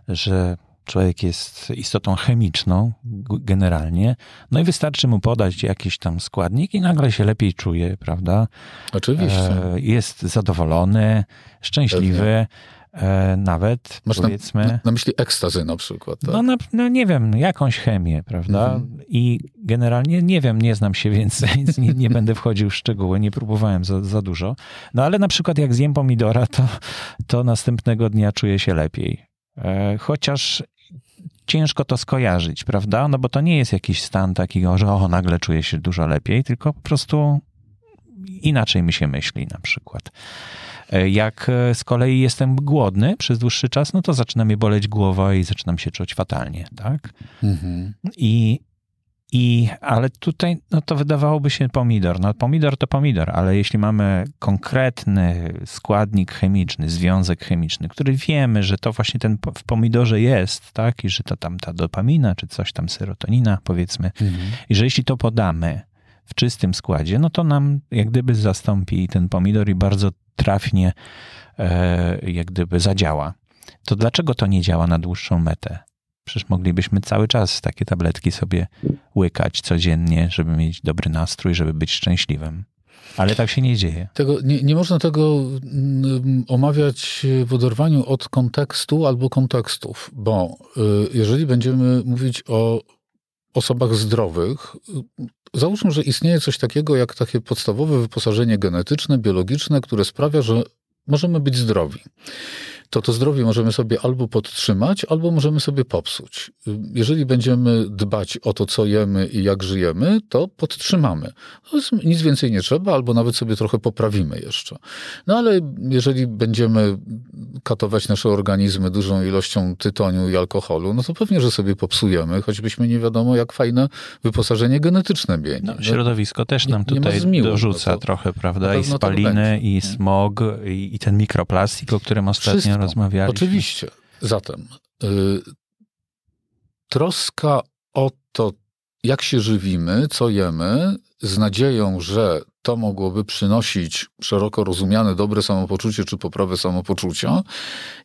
że człowiek jest istotą chemiczną generalnie, no i wystarczy mu podać jakiś tam składnik i nagle się lepiej czuje, prawda? Oczywiście. E, jest zadowolony, szczęśliwy, e, nawet Masz powiedzmy... na, na myśli ekstazy na przykład. Tak? No, na, no nie wiem, jakąś chemię, prawda? Mhm. I generalnie nie wiem, nie znam się więcej, więc nie, nie będę wchodził w szczegóły, nie próbowałem za, za dużo. No ale na przykład jak zjem pomidora, to, to następnego dnia czuję się lepiej. E, chociaż ciężko to skojarzyć, prawda? No bo to nie jest jakiś stan takiego, że o, nagle czuję się dużo lepiej, tylko po prostu inaczej mi się myśli na przykład. E, Jak e, z kolei jestem głodny przez dłuższy czas, no to zaczyna mnie boleć głowa i zaczynam się czuć fatalnie, tak? Mhm. I, i ale tutaj, no to wydawałoby się pomidor. No pomidor to pomidor, ale jeśli mamy konkretny składnik chemiczny, związek chemiczny, który wiemy, że to właśnie ten w pomidorze jest, tak? I że to tam ta dopamina, czy coś tam, serotonina, powiedzmy, Mhm. i że jeśli to podamy w czystym składzie, no to nam jak gdyby zastąpi ten pomidor i bardzo trafnie e, jak gdyby zadziała. To dlaczego to nie działa na dłuższą metę? Przecież moglibyśmy cały czas takie tabletki sobie łykać codziennie, żeby mieć dobry nastrój, żeby być szczęśliwym. Ale tak się nie dzieje. Tego, nie, nie można tego mm, omawiać w oderwaniu od kontekstu albo kontekstów, bo y, jeżeli będziemy mówić o osobach zdrowych, y, załóżmy, że istnieje coś takiego jak takie podstawowe wyposażenie genetyczne, biologiczne, które sprawia, że możemy być zdrowi. To to zdrowie możemy sobie albo podtrzymać, albo możemy sobie popsuć. Jeżeli będziemy dbać o to, co jemy i jak żyjemy, to podtrzymamy. Jest- Nic więcej nie trzeba, albo nawet sobie trochę poprawimy jeszcze. No ale jeżeli będziemy katować nasze organizmy dużą ilością tytoniu i alkoholu, no to pewnie, że sobie popsujemy, choćbyśmy nie wiadomo, jak fajne wyposażenie genetyczne mieli. No, No, środowisko też nam nie tutaj zmiłu, dorzuca no to- trochę, prawda? I tak spaliny, i smog, i, i ten mikroplastik, o którym ostatnio. Rozmawialiśmy. Oczywiście. Zatem y, troska o to, jak się żywimy, co jemy, z nadzieją, że to mogłoby przynosić szeroko rozumiane dobre samopoczucie czy poprawę samopoczucia,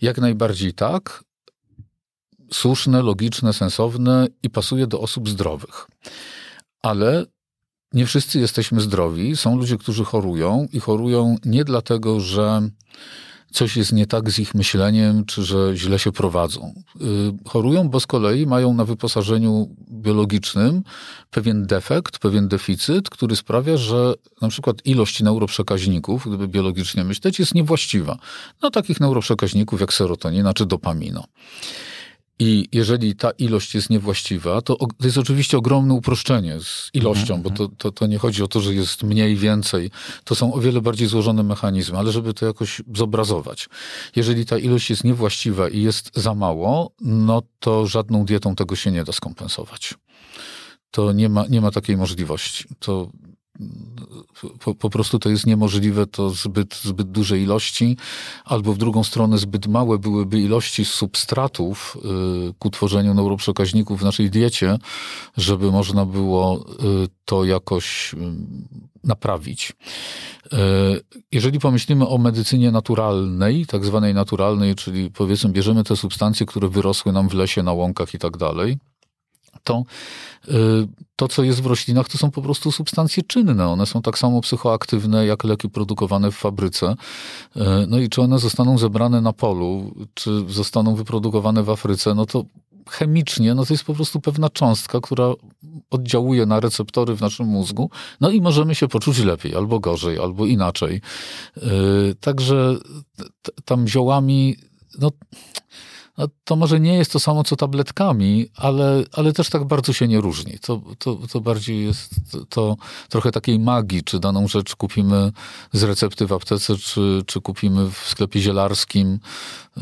jak najbardziej tak. Słuszne, logiczne, sensowne i pasuje do osób zdrowych. Ale nie wszyscy jesteśmy zdrowi. Są ludzie, którzy chorują i chorują nie dlatego, że coś jest nie tak z ich myśleniem, czy że źle się prowadzą. Y, chorują, bo z kolei mają na wyposażeniu biologicznym pewien defekt, pewien deficyt, który sprawia, że na przykład ilość neuroprzekaźników, gdyby biologicznie myśleć, jest niewłaściwa. No takich neuroprzekaźników jak serotonina czy dopamino. I jeżeli ta ilość jest niewłaściwa, to, to jest oczywiście ogromne uproszczenie z ilością, mm -hmm. bo to, to, to nie chodzi o to, że jest mniej, więcej. To są o wiele bardziej złożone mechanizmy, ale żeby to jakoś zobrazować. Jeżeli ta ilość jest niewłaściwa i jest za mało, no to żadną dietą tego się nie da skompensować. To nie ma, nie ma takiej możliwości. To po, po, prostu to jest niemożliwe, to zbyt, zbyt duże ilości, albo w drugą stronę zbyt małe byłyby ilości substratów y, ku tworzeniu neuroprzekaźników w naszej diecie, żeby można było y, to jakoś y, naprawić. Y, jeżeli pomyślimy o medycynie naturalnej, tak zwanej naturalnej, czyli powiedzmy bierzemy te substancje, które wyrosły nam w lesie, na łąkach i tak dalej, to y, to, co jest w roślinach, to są po prostu substancje czynne. One są tak samo psychoaktywne jak leki produkowane w fabryce. Y, no i czy one zostaną zebrane na polu, czy zostaną wyprodukowane w Afryce, no to chemicznie, no to jest po prostu pewna cząstka, która oddziałuje na receptory w naszym mózgu, no i możemy się poczuć lepiej, albo gorzej, albo inaczej. Y, także tam ziołami, no no, to może nie jest to samo co tabletkami, ale, ale też tak bardzo się nie różni. To, to, to bardziej jest to trochę takiej magii, czy daną rzecz kupimy z recepty w aptece, czy, czy kupimy w sklepie zielarskim e,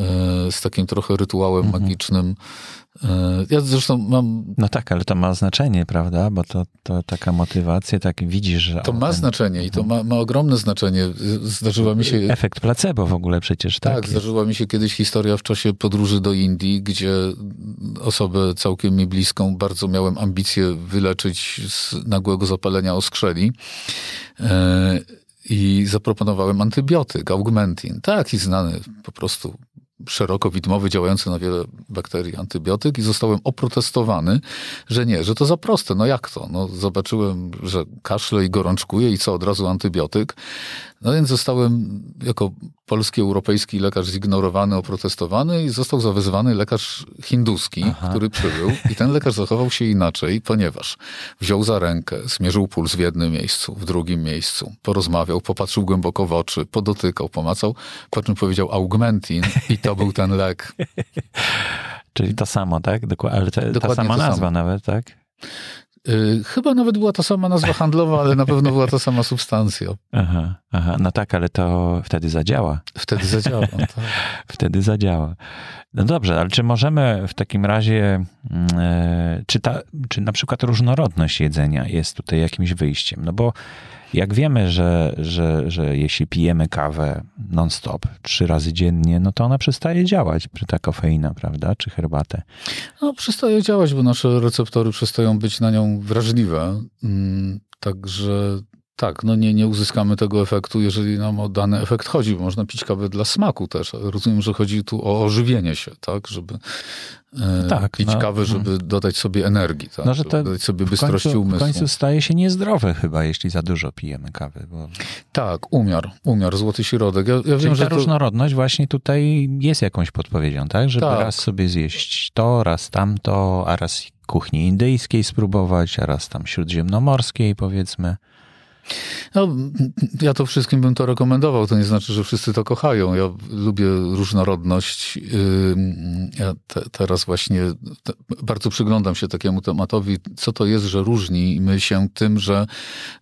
z takim trochę rytuałem mhm. magicznym. E, ja zresztą mam. No tak, ale to ma znaczenie, prawda? Bo to, to taka motywacja, tak widzisz, że. To ma ten... znaczenie i to ma, ma ogromne znaczenie. Zdarzyła mi się. Efekt placebo w ogóle przecież, tak? Tak, zdarzyła mi się kiedyś historia w czasie podróży do Indii, gdzie osobę całkiem mi bliską bardzo miałem ambicje wyleczyć z nagłego zapalenia oskrzeli. E, I zaproponowałem antybiotyk, augmentin. Taki znany po prostu szeroko widmowy, działający na wiele bakterii antybiotyk i zostałem oprotestowany, że nie, że to za proste. No jak to? No zobaczyłem, że kaszle i gorączkuje i co, od razu antybiotyk. No więc zostałem jako polski, europejski lekarz zignorowany, oprotestowany i został zawezwany lekarz hinduski, Aha. który przybył i ten lekarz zachował się inaczej, ponieważ wziął za rękę, zmierzył puls w jednym miejscu, w drugim miejscu, porozmawiał, popatrzył głęboko w oczy, podotykał, pomacał, po czym powiedział augmentin i to był ten lek. Czyli to samo, tak? Dokładnie, ale te, ta sama nazwa samo. nawet, tak? Y, chyba nawet była ta sama nazwa handlowa, ale na pewno była ta sama substancja. Aha, aha, no tak, ale to wtedy zadziała. Wtedy zadziała, tak. wtedy zadziała. No dobrze, ale czy możemy w takim razie, yy, czy, ta, czy na przykład różnorodność jedzenia jest tutaj jakimś wyjściem? No bo jak wiemy, że, że, że jeśli pijemy kawę non-stop, trzy razy dziennie, no to ona przestaje działać, ta kofeina, prawda, czy herbatę. No, przestaje działać, bo nasze receptory przestają być na nią wrażliwe. Mm, także tak, no nie, nie uzyskamy tego efektu, jeżeli nam o dany efekt chodzi, bo można pić kawę dla smaku też. Rozumiem, że chodzi tu o ożywienie się, tak, żeby e, tak, pić no, kawę, żeby hmm. dodać sobie energii, tak, no, że to dodać sobie bystrości końcu, umysłu. W końcu staje się niezdrowe chyba, jeśli za dużo pijemy kawy. Bo... Tak, umiar, umiar, złoty środek. Ja, ja wiem, ta że to... różnorodność właśnie tutaj jest jakąś podpowiedzią, tak, żeby tak. raz sobie zjeść to, raz tamto, a raz kuchni indyjskiej spróbować, a raz tam śródziemnomorskiej powiedzmy. No, ja to wszystkim bym to rekomendował. To nie znaczy, że wszyscy to kochają. Ja lubię różnorodność. Ja te, teraz właśnie te, bardzo przyglądam się takiemu tematowi, co to jest, że różnimy się tym, że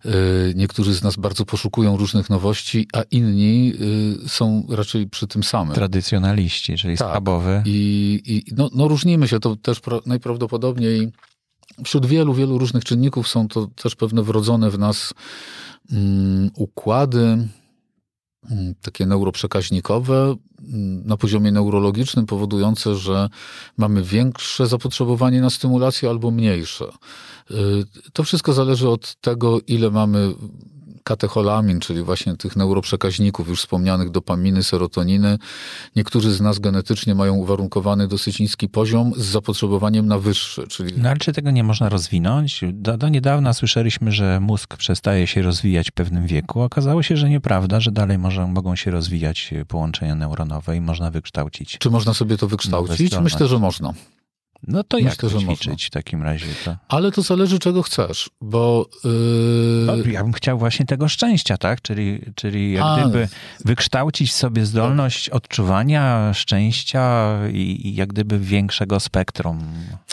y, niektórzy z nas bardzo poszukują różnych nowości, a inni y, są raczej przy tym samym. Tradycjonaliści, czyli tak. schabowy. I, i no, no różnimy się. To też najprawdopodobniej Wśród wielu, wielu różnych czynników są to też pewne wrodzone w nas um, układy, um, takie neuroprzekaźnikowe um, na poziomie neurologicznym, powodujące, że mamy większe zapotrzebowanie na stymulację albo mniejsze. Y, to wszystko zależy od tego, ile mamy katecholamin, czyli właśnie tych neuroprzekaźników już wspomnianych dopaminy, serotoniny. Niektórzy z nas genetycznie mają uwarunkowany dosyć niski poziom z zapotrzebowaniem na wyższy. Czyli... No ale czy tego nie można rozwinąć? Do, do niedawna słyszeliśmy, że mózg przestaje się rozwijać w pewnym wieku. Okazało się, że nieprawda, że dalej może, mogą się rozwijać połączenia neuronowe i można wykształcić. Czy można sobie to wykształcić? Myślę, że można. No to Myślę, jak to ćwiczyć w takim razie? To... Ale to zależy, czego chcesz, bo... Yy... No, ja bym chciał właśnie tego szczęścia, tak? Czyli, czyli jak A... gdyby wykształcić sobie zdolność odczuwania szczęścia i, i, jak gdyby większego spektrum.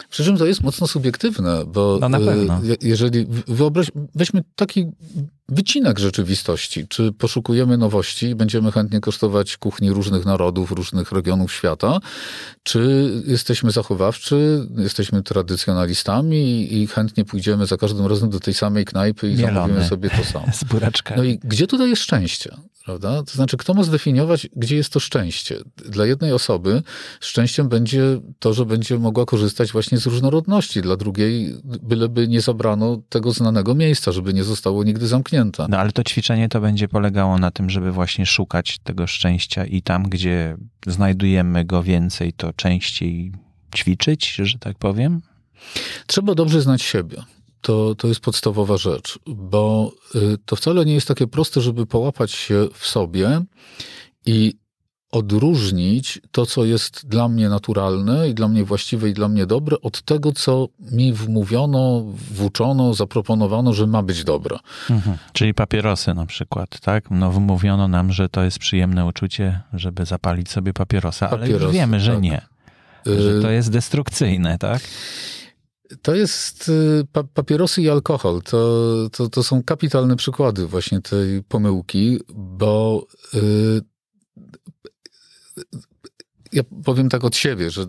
Przy czym to jest mocno subiektywne, bo no na pewno. Yy, jeżeli wyobraź, weźmy taki wycinek rzeczywistości. Czy poszukujemy nowości i będziemy chętnie kosztować kuchni różnych narodów, różnych regionów świata, czy jesteśmy zachowawczy, jesteśmy tradycjonalistami i chętnie pójdziemy za każdym razem do tej samej knajpy i Mielony. zamówimy sobie to samo. Z buraczkami. No i gdzie tutaj jest szczęście? Prawda? To znaczy, kto ma zdefiniować, gdzie jest to szczęście? Dla jednej osoby szczęściem będzie to, że będzie mogła korzystać właśnie z różnorodności. Dla drugiej, byleby nie zabrano tego znanego miejsca, żeby nie zostało nigdy zamknięte. No ale to ćwiczenie to będzie polegało na tym, żeby właśnie szukać tego szczęścia i tam, gdzie znajdujemy go więcej, to częściej ćwiczyć, że tak powiem? Trzeba dobrze znać siebie to, to jest podstawowa rzecz, bo y, to wcale nie jest takie proste, żeby połapać się w sobie i odróżnić to, co jest dla mnie naturalne i dla mnie właściwe i dla mnie dobre, od tego, co mi wmówiono, włóczono, zaproponowano, że ma być dobre. Mhm. Czyli papierosy na przykład, tak? No wmówiono nam, że to jest przyjemne uczucie, żeby zapalić sobie papierosa, papierosy, ale już wiemy, że tak. nie. Że to y, jest destrukcyjne, tak? To jest y, pa papierosy i alkohol. To, to, to są kapitalne przykłady właśnie tej pomyłki, bo yy, ja powiem tak od siebie, że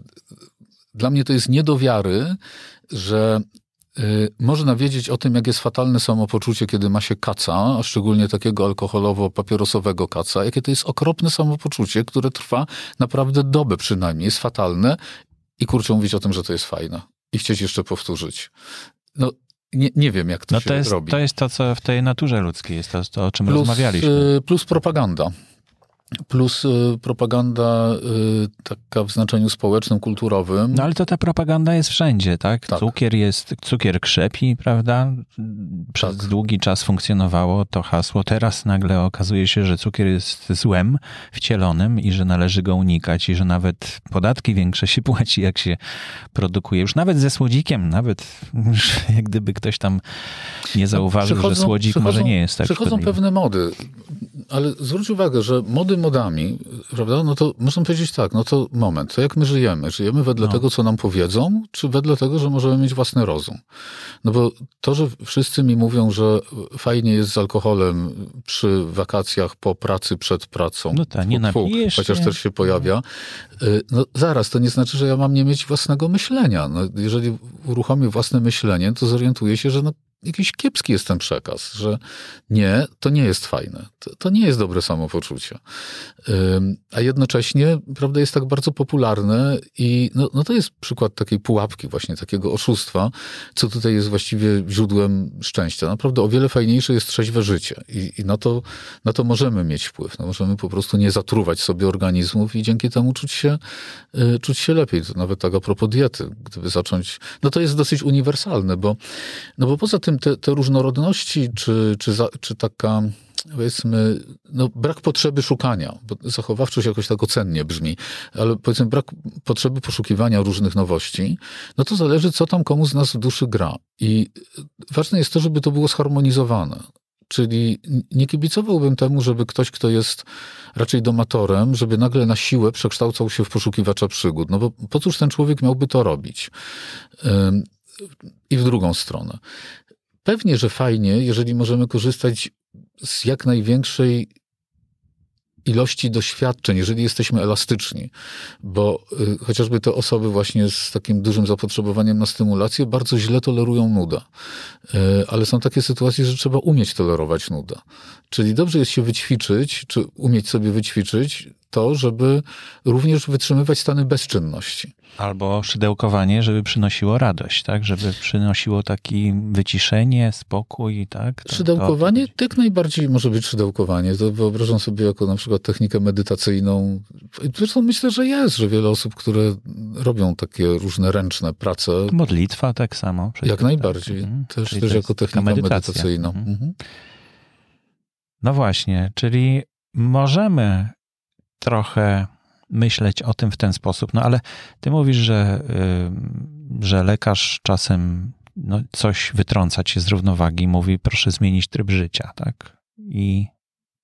dla mnie to jest nie do wiary, że y, można wiedzieć o tym, jak jest fatalne samopoczucie, kiedy ma się kaca, a szczególnie takiego alkoholowo-papierosowego kaca, jakie to jest okropne samopoczucie, które trwa naprawdę dobę przynajmniej, jest fatalne i kurczę mówić o tym, że to jest fajne i chcieć jeszcze powtórzyć. No, nie, nie wiem, jak to no się to jest, robi. To jest to, co w tej naturze ludzkiej jest, to, to o czym plus, rozmawialiśmy. Y, plus propaganda plus y, propaganda y, taka w znaczeniu społecznym, kulturowym. No ale to ta propaganda jest wszędzie, tak? tak. Cukier jest, cukier krzepi, prawda? Przez tak. długi czas funkcjonowało to hasło. Teraz nagle okazuje się, że cukier jest złem wcielonym i że należy go unikać i że nawet podatki większe się płaci, jak się produkuje. Już nawet ze słodzikiem, nawet jak gdyby ktoś tam nie zauważył, że słodzik może nie jest tak Przychodzą szkodliwy. pewne mody, ale zwróć uwagę, że mody modami, prawda, no to można powiedzieć tak, no to moment, to jak my żyjemy? Żyjemy wedle no. tego, co nam powiedzą, czy wedle tego, że możemy mieć własny rozum? No bo to, że wszyscy mi mówią, że fajnie jest z alkoholem przy wakacjach, po pracy, przed pracą, no tak, nie fu, chociaż też się pojawia, y, no zaraz, to nie znaczy, że ja mam nie mieć własnego myślenia. No, jeżeli uruchomię własne myślenie, to zorientuję się, że no, jakiś kiepski jest ten przekaz, że nie, to nie jest fajne, to, to nie jest dobre samopoczucie. A jednocześnie, prawda, jest tak bardzo popularne i no, no to jest przykład takiej pułapki, właśnie takiego oszustwa, co tutaj jest właściwie źródłem szczęścia. Naprawdę o wiele fajniejsze jest trzeźwe życie i, i na, to, na to możemy mieć wpływ. No, możemy po prostu nie zatruwać sobie organizmów i dzięki temu czuć się, y, czuć się lepiej. Nawet tak a propos diety, gdyby zacząć, no to jest dosyć uniwersalne, bo, no bo poza tym tym te, te różnorodności, czy, czy, za, czy taka powiedzmy, no, brak potrzeby szukania, bo zachowawczość jakoś tak ocennie brzmi, ale powiedzmy brak potrzeby poszukiwania różnych nowości, no to zależy, co tam komu z nas w duszy gra. I ważne jest to, żeby to było zharmonizowane. Czyli nie kibicowałbym temu, żeby ktoś, kto jest raczej domatorem, żeby nagle na siłę przekształcał się w poszukiwacza przygód. No bo po cóż ten człowiek miałby to robić? I w drugą stronę. Pewnie, że fajnie, jeżeli możemy korzystać z jak największej ilości doświadczeń, jeżeli jesteśmy elastyczni, bo y, chociażby te osoby właśnie z takim dużym zapotrzebowaniem na stymulację bardzo źle tolerują nudę. Y, ale są takie sytuacje, że trzeba umieć tolerować nudę. Czyli dobrze jest się wyćwiczyć, czy umieć sobie wyćwiczyć to, żeby również wytrzymywać stany bezczynności. Albo szydełkowanie, żeby przynosiło radość, tak? Żeby przynosiło taki wyciszenie, spokój, tak? To, szydełkowanie to... jak najbardziej może być szydełkowanie. To wyobrażam sobie jako na przykład technikę medytacyjną. Zresztą myślę, że jest, że wiele osób, które robią takie różne ręczne prace. Modlitwa tak samo. Jak tak. najbardziej. Mhm. Też, też jako technika medytacyjna. Mhm. Mhm. No właśnie, czyli możemy trochę myśleć o tym w ten sposób. No ale ty mówisz, że, że lekarz czasem no, coś wytrąca się z równowagi, mówi proszę zmienić tryb życia, tak? I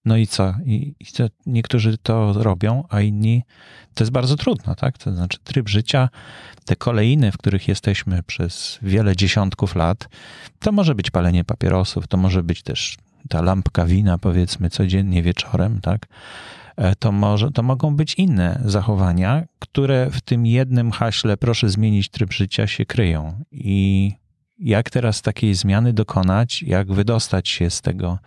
no i co? I, i to, niektórzy to robią, a inni to jest bardzo trudno, tak? To znaczy tryb życia, te kolejny, w których jesteśmy przez wiele dziesiątków lat, to może być palenie papierosów, to może być też ta lampka wina, powiedzmy, codziennie wieczorem, tak? E, to, może, to mogą być inne zachowania, które w tym jednym haśle proszę zmienić tryb życia się kryją. I jak teraz takiej zmiany dokonać, jak wydostać się z tego,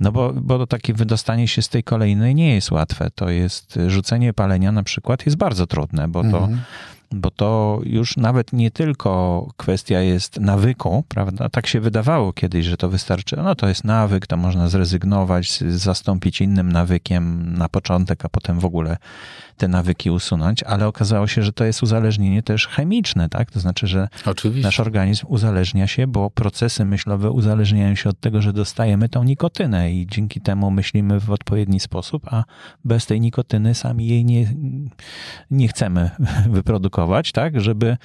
no bo, bo takie wydostanie się z tej kolejnej nie jest łatwe. To jest rzucenie palenia na przykład jest bardzo trudne, bo to mhm bo to już nawet nie tylko kwestia jest nawyku, prawda? Tak się wydawało kiedyś, że to wystarczy. No to jest nawyk, to można zrezygnować, zastąpić innym nawykiem na początek, a potem w ogóle te nawyki usunąć, ale okazało się, że to jest uzależnienie też chemiczne, tak? To znaczy, że Oczywiście. nasz organizm uzależnia się, bo procesy myślowe uzależniają się od tego, że dostajemy tą nikotynę i dzięki temu myślimy w odpowiedni sposób, a bez tej nikotyny sami jej nie, nie chcemy wyprodukować, tak? Żeby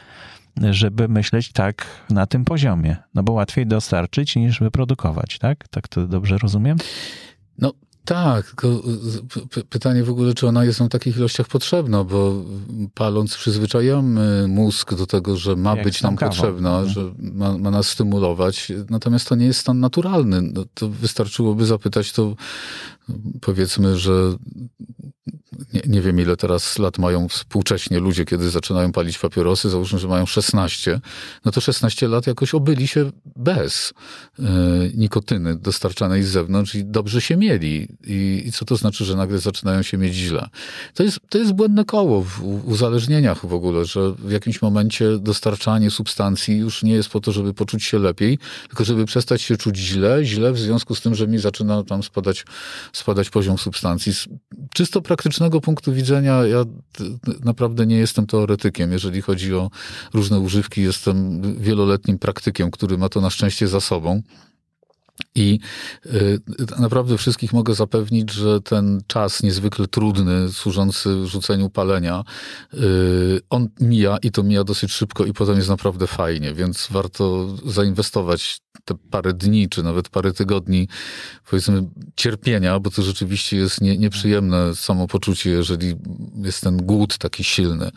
żeby myśleć tak na tym poziomie. No bo łatwiej dostarczyć niż wyprodukować, tak? Tak to dobrze rozumiem? No tak, tylko pytanie w ogóle, czy ona jest w takich ilościach potrzebna, bo paląc przyzwyczajamy mózg do tego, że ma Jak być nam kawą. potrzebna, mhm. że ma, ma, nas stymulować, natomiast to nie jest stan naturalny. No, to wystarczyłoby zapytać to, powiedzmy, że nie, nie wiem ile teraz lat mają współcześnie ludzie, kiedy zaczynają palić papierosy, załóżmy, że mają 16, no to 16 lat jakoś obyli się bez y, nikotyny dostarczanej z zewnątrz i dobrze się mieli. I, I, co to znaczy, że nagle zaczynają się mieć źle? To jest, to jest błędne koło w uzależnieniach w ogóle, że w jakimś momencie dostarczanie substancji już nie jest po to, żeby poczuć się lepiej, tylko żeby przestać się czuć źle, źle w związku z tym, że mi zaczyna tam spadać, spadać poziom substancji. Z czysto praktycznego punktu widzenia ja naprawdę nie jestem teoretykiem. Jeżeli chodzi o różne używki, jestem wieloletnim praktykiem, który ma to na szczęście za sobą. I y, naprawdę wszystkich mogę zapewnić, że ten czas niezwykle trudny, służący rzuceniu palenia, y, on mija i to mija dosyć szybko i potem jest naprawdę fajnie, więc warto zainwestować te parę dni, czy nawet parę tygodni, powiedzmy, cierpienia, bo to rzeczywiście jest nie, nieprzyjemne samopoczucie, jeżeli jest ten głód taki silny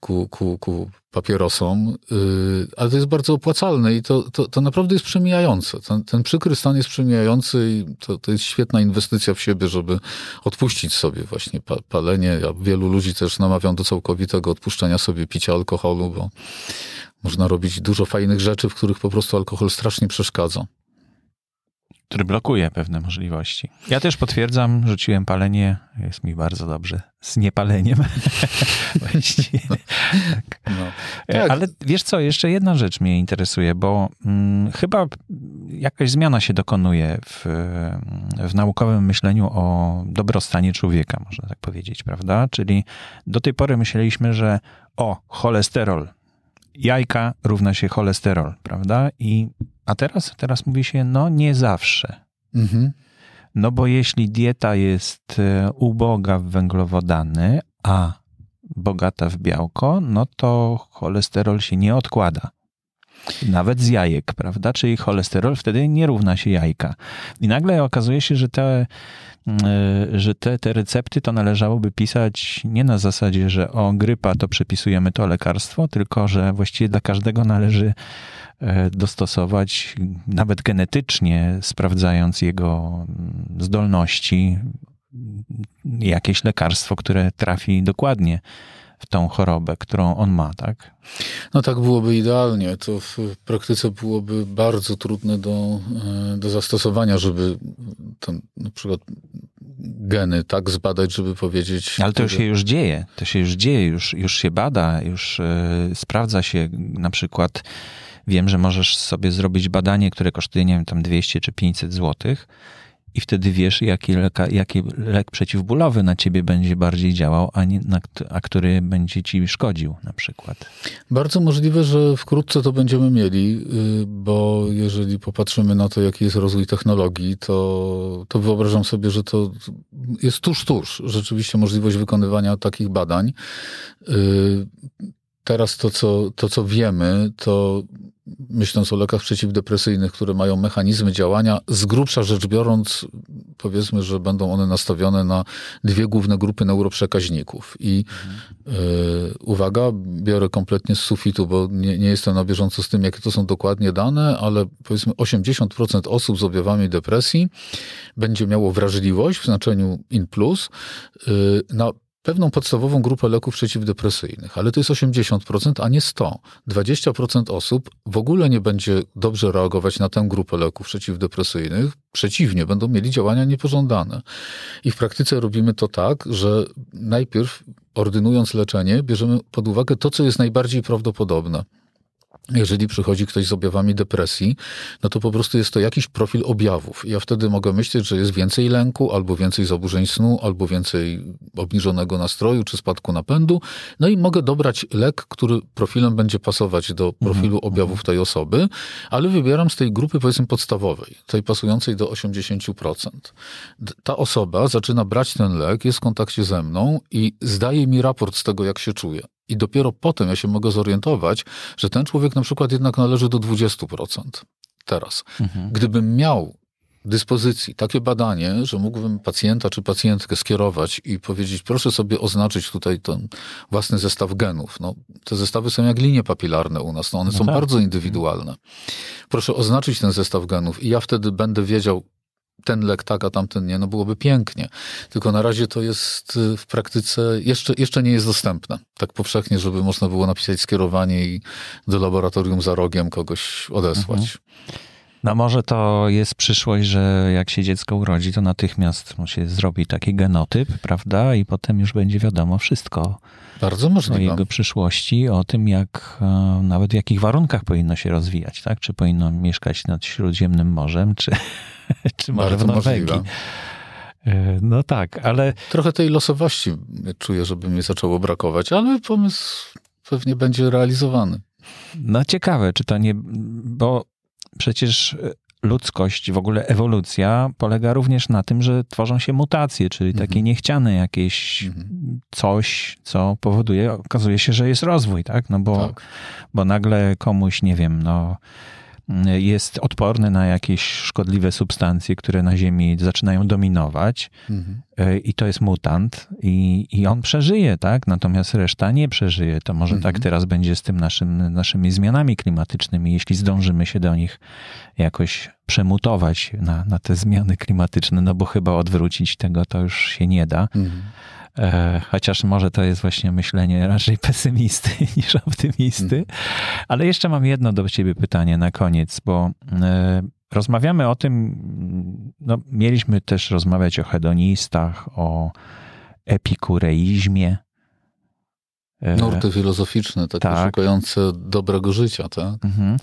ku, ku, ku papierosom, y, ale to jest bardzo opłacalne i to, to, to naprawdę jest przemijające. Ten, ten przykry stan jest przemijający i to, to jest świetna inwestycja w siebie, żeby odpuścić sobie właśnie palenie. Ja wielu ludzi też namawiam do całkowitego odpuszczenia sobie picia alkoholu, bo można robić dużo fajnych rzeczy, w których po prostu alkohol strasznie przeszkadza który blokuje pewne możliwości. Ja też potwierdzam, rzuciłem palenie, jest mi bardzo dobrze z niepaleniem. tak. No. tak. Ale wiesz co, jeszcze jedna rzecz mnie interesuje, bo hmm, chyba jakaś zmiana się dokonuje w, w naukowym myśleniu o dobrostanie człowieka, można tak powiedzieć, prawda? Czyli do tej pory myśleliśmy, że o, cholesterol, jajka równa się cholesterol, prawda? I a teraz, teraz mówi się, no nie zawsze. Mhm. No bo jeśli dieta jest e, uboga w węglowodany, a bogata w białko, no to cholesterol się nie odkłada. Nawet z jajek, prawda? Czyli cholesterol wtedy nie równa się jajka. I nagle okazuje się, że te, że te, te recepty to należałoby pisać nie na zasadzie, że o grypa to przepisujemy to lekarstwo, tylko że właściwie dla każdego należy E, dostosować, nawet genetycznie sprawdzając jego zdolności, jakieś lekarstwo, które trafi dokładnie w tą chorobę, którą on ma, tak? No tak byłoby idealnie. To w praktyce byłoby bardzo trudne do, e, do zastosowania, żeby tam na przykład geny tak zbadać, żeby powiedzieć. Ale to się już dzieje. To się już dzieje, już, już się bada, już yy, sprawdza się na przykład. Wiem, że możesz sobie zrobić badanie, które kosztuje, nie wiem, tam 200 czy 500 złotych i wtedy wiesz, jaki, leka, jaki lek przeciwbólowy na ciebie będzie bardziej działał, a, nie, na, a który będzie ci szkodził na przykład. Bardzo możliwe, że wkrótce to będziemy mieli, y, bo jeżeli popatrzymy na to, jaki jest rozwój technologii, to, to wyobrażam sobie, że to jest tuż, tuż rzeczywiście możliwość wykonywania takich badań. Teraz to co, to, co wiemy, to myśląc o lekach przeciwdepresyjnych, które mają mechanizmy działania, z grubsza rzecz biorąc, powiedzmy, że będą one nastawione na dwie główne grupy neuroprzekaźników. I mhm. y, uwaga, biorę kompletnie z sufitu, bo nie, nie jestem na bieżąco z tym, jakie to są dokładnie dane, ale powiedzmy 80% osób z objawami depresji będzie miało wrażliwość w znaczeniu in plus y, na pewną podstawową grupę leków przeciwdepresyjnych, ale to jest 80%, a nie 100. 20% osób w ogóle nie będzie dobrze reagować na tę grupę leków przeciwdepresyjnych, przeciwnie, będą mieli działania niepożądane. I w praktyce robimy to tak, że najpierw ordynując leczenie, bierzemy pod uwagę to, co jest najbardziej prawdopodobne jeżeli przychodzi ktoś z objawami depresji, no to po prostu jest to jakiś profil objawów. Ja wtedy mogę myśleć, że jest więcej lęku, albo więcej zaburzeń snu, albo więcej obniżonego nastroju, czy spadku napędu. No i mogę dobrać lek, który profilem będzie pasować do profilu mhm. objawów tej osoby, ale wybieram z tej grupy, powiedzmy, podstawowej, tej pasującej do 80%. Ta osoba zaczyna brać ten lek, jest w kontakcie ze mną i zdaje mi raport z tego, jak się czuje. I dopiero potem ja się mogę zorientować, że ten człowiek na przykład jednak należy do 20% teraz. Mhm. Gdybym miał dyspozycji takie badanie, że mógłbym pacjenta czy pacjentkę skierować i powiedzieć, proszę sobie oznaczyć tutaj ten własny zestaw genów. No, te zestawy są jak linie papilarne u nas, no one no są tak. bardzo indywidualne. Proszę oznaczyć ten zestaw genów i ja wtedy będę wiedział, ten lek tak, a tamten nie, no byłoby pięknie. Tylko na razie to jest y, w praktyce, jeszcze, jeszcze nie jest dostępne tak powszechnie, żeby można było napisać skierowanie i do laboratorium za rogiem kogoś odesłać. Mhm. No może to jest przyszłość, że jak się dziecko urodzi, to natychmiast mu się zrobi taki genotyp, prawda? I potem już będzie wiadomo wszystko. Bardzo możliwe. O jego przyszłości, o tym, jak e, nawet w jakich warunkach powinno się rozwijać, tak? Czy powinno mieszkać nad Śródziemnym Morzem, czy, czy może w Norwegii. Możliwe. E, no tak, ale. Trochę tej losowości czuję, żeby mi zaczęło brakować, ale pomysł pewnie będzie realizowany. No ciekawe, czy to nie. Bo przecież ludzkość, w ogóle ewolucja polega również na tym, że tworzą się mutacje, czyli mhm. takie niechciane jakieś mhm. coś, co powoduje, okazuje się, że jest rozwój, tak? No bo, tak. bo nagle komuś, nie wiem, no jest odporny na jakieś szkodliwe substancje, które na Ziemi zaczynają dominować mhm. E, i to jest mutant i, i on przeżyje, tak? Natomiast reszta nie przeżyje. To może tak mhm. tak teraz będzie z tym naszym, naszymi zmianami klimatycznymi, jeśli zdążymy się do nich jakoś przemutować na, na te zmiany klimatyczne, no bo chyba odwrócić tego to już się nie da. Mhm. E, chociaż może to jest właśnie myślenie raczej pesymisty niż optymisty. Mhm. Ale jeszcze mam jedno do ciebie pytanie na koniec, bo e, rozmawiamy o tym, no, mieliśmy też rozmawiać o hedonistach, o epikureizmie. E, Nurty filozoficzne, takie tak. szukające dobrego życia, tak? Mhm.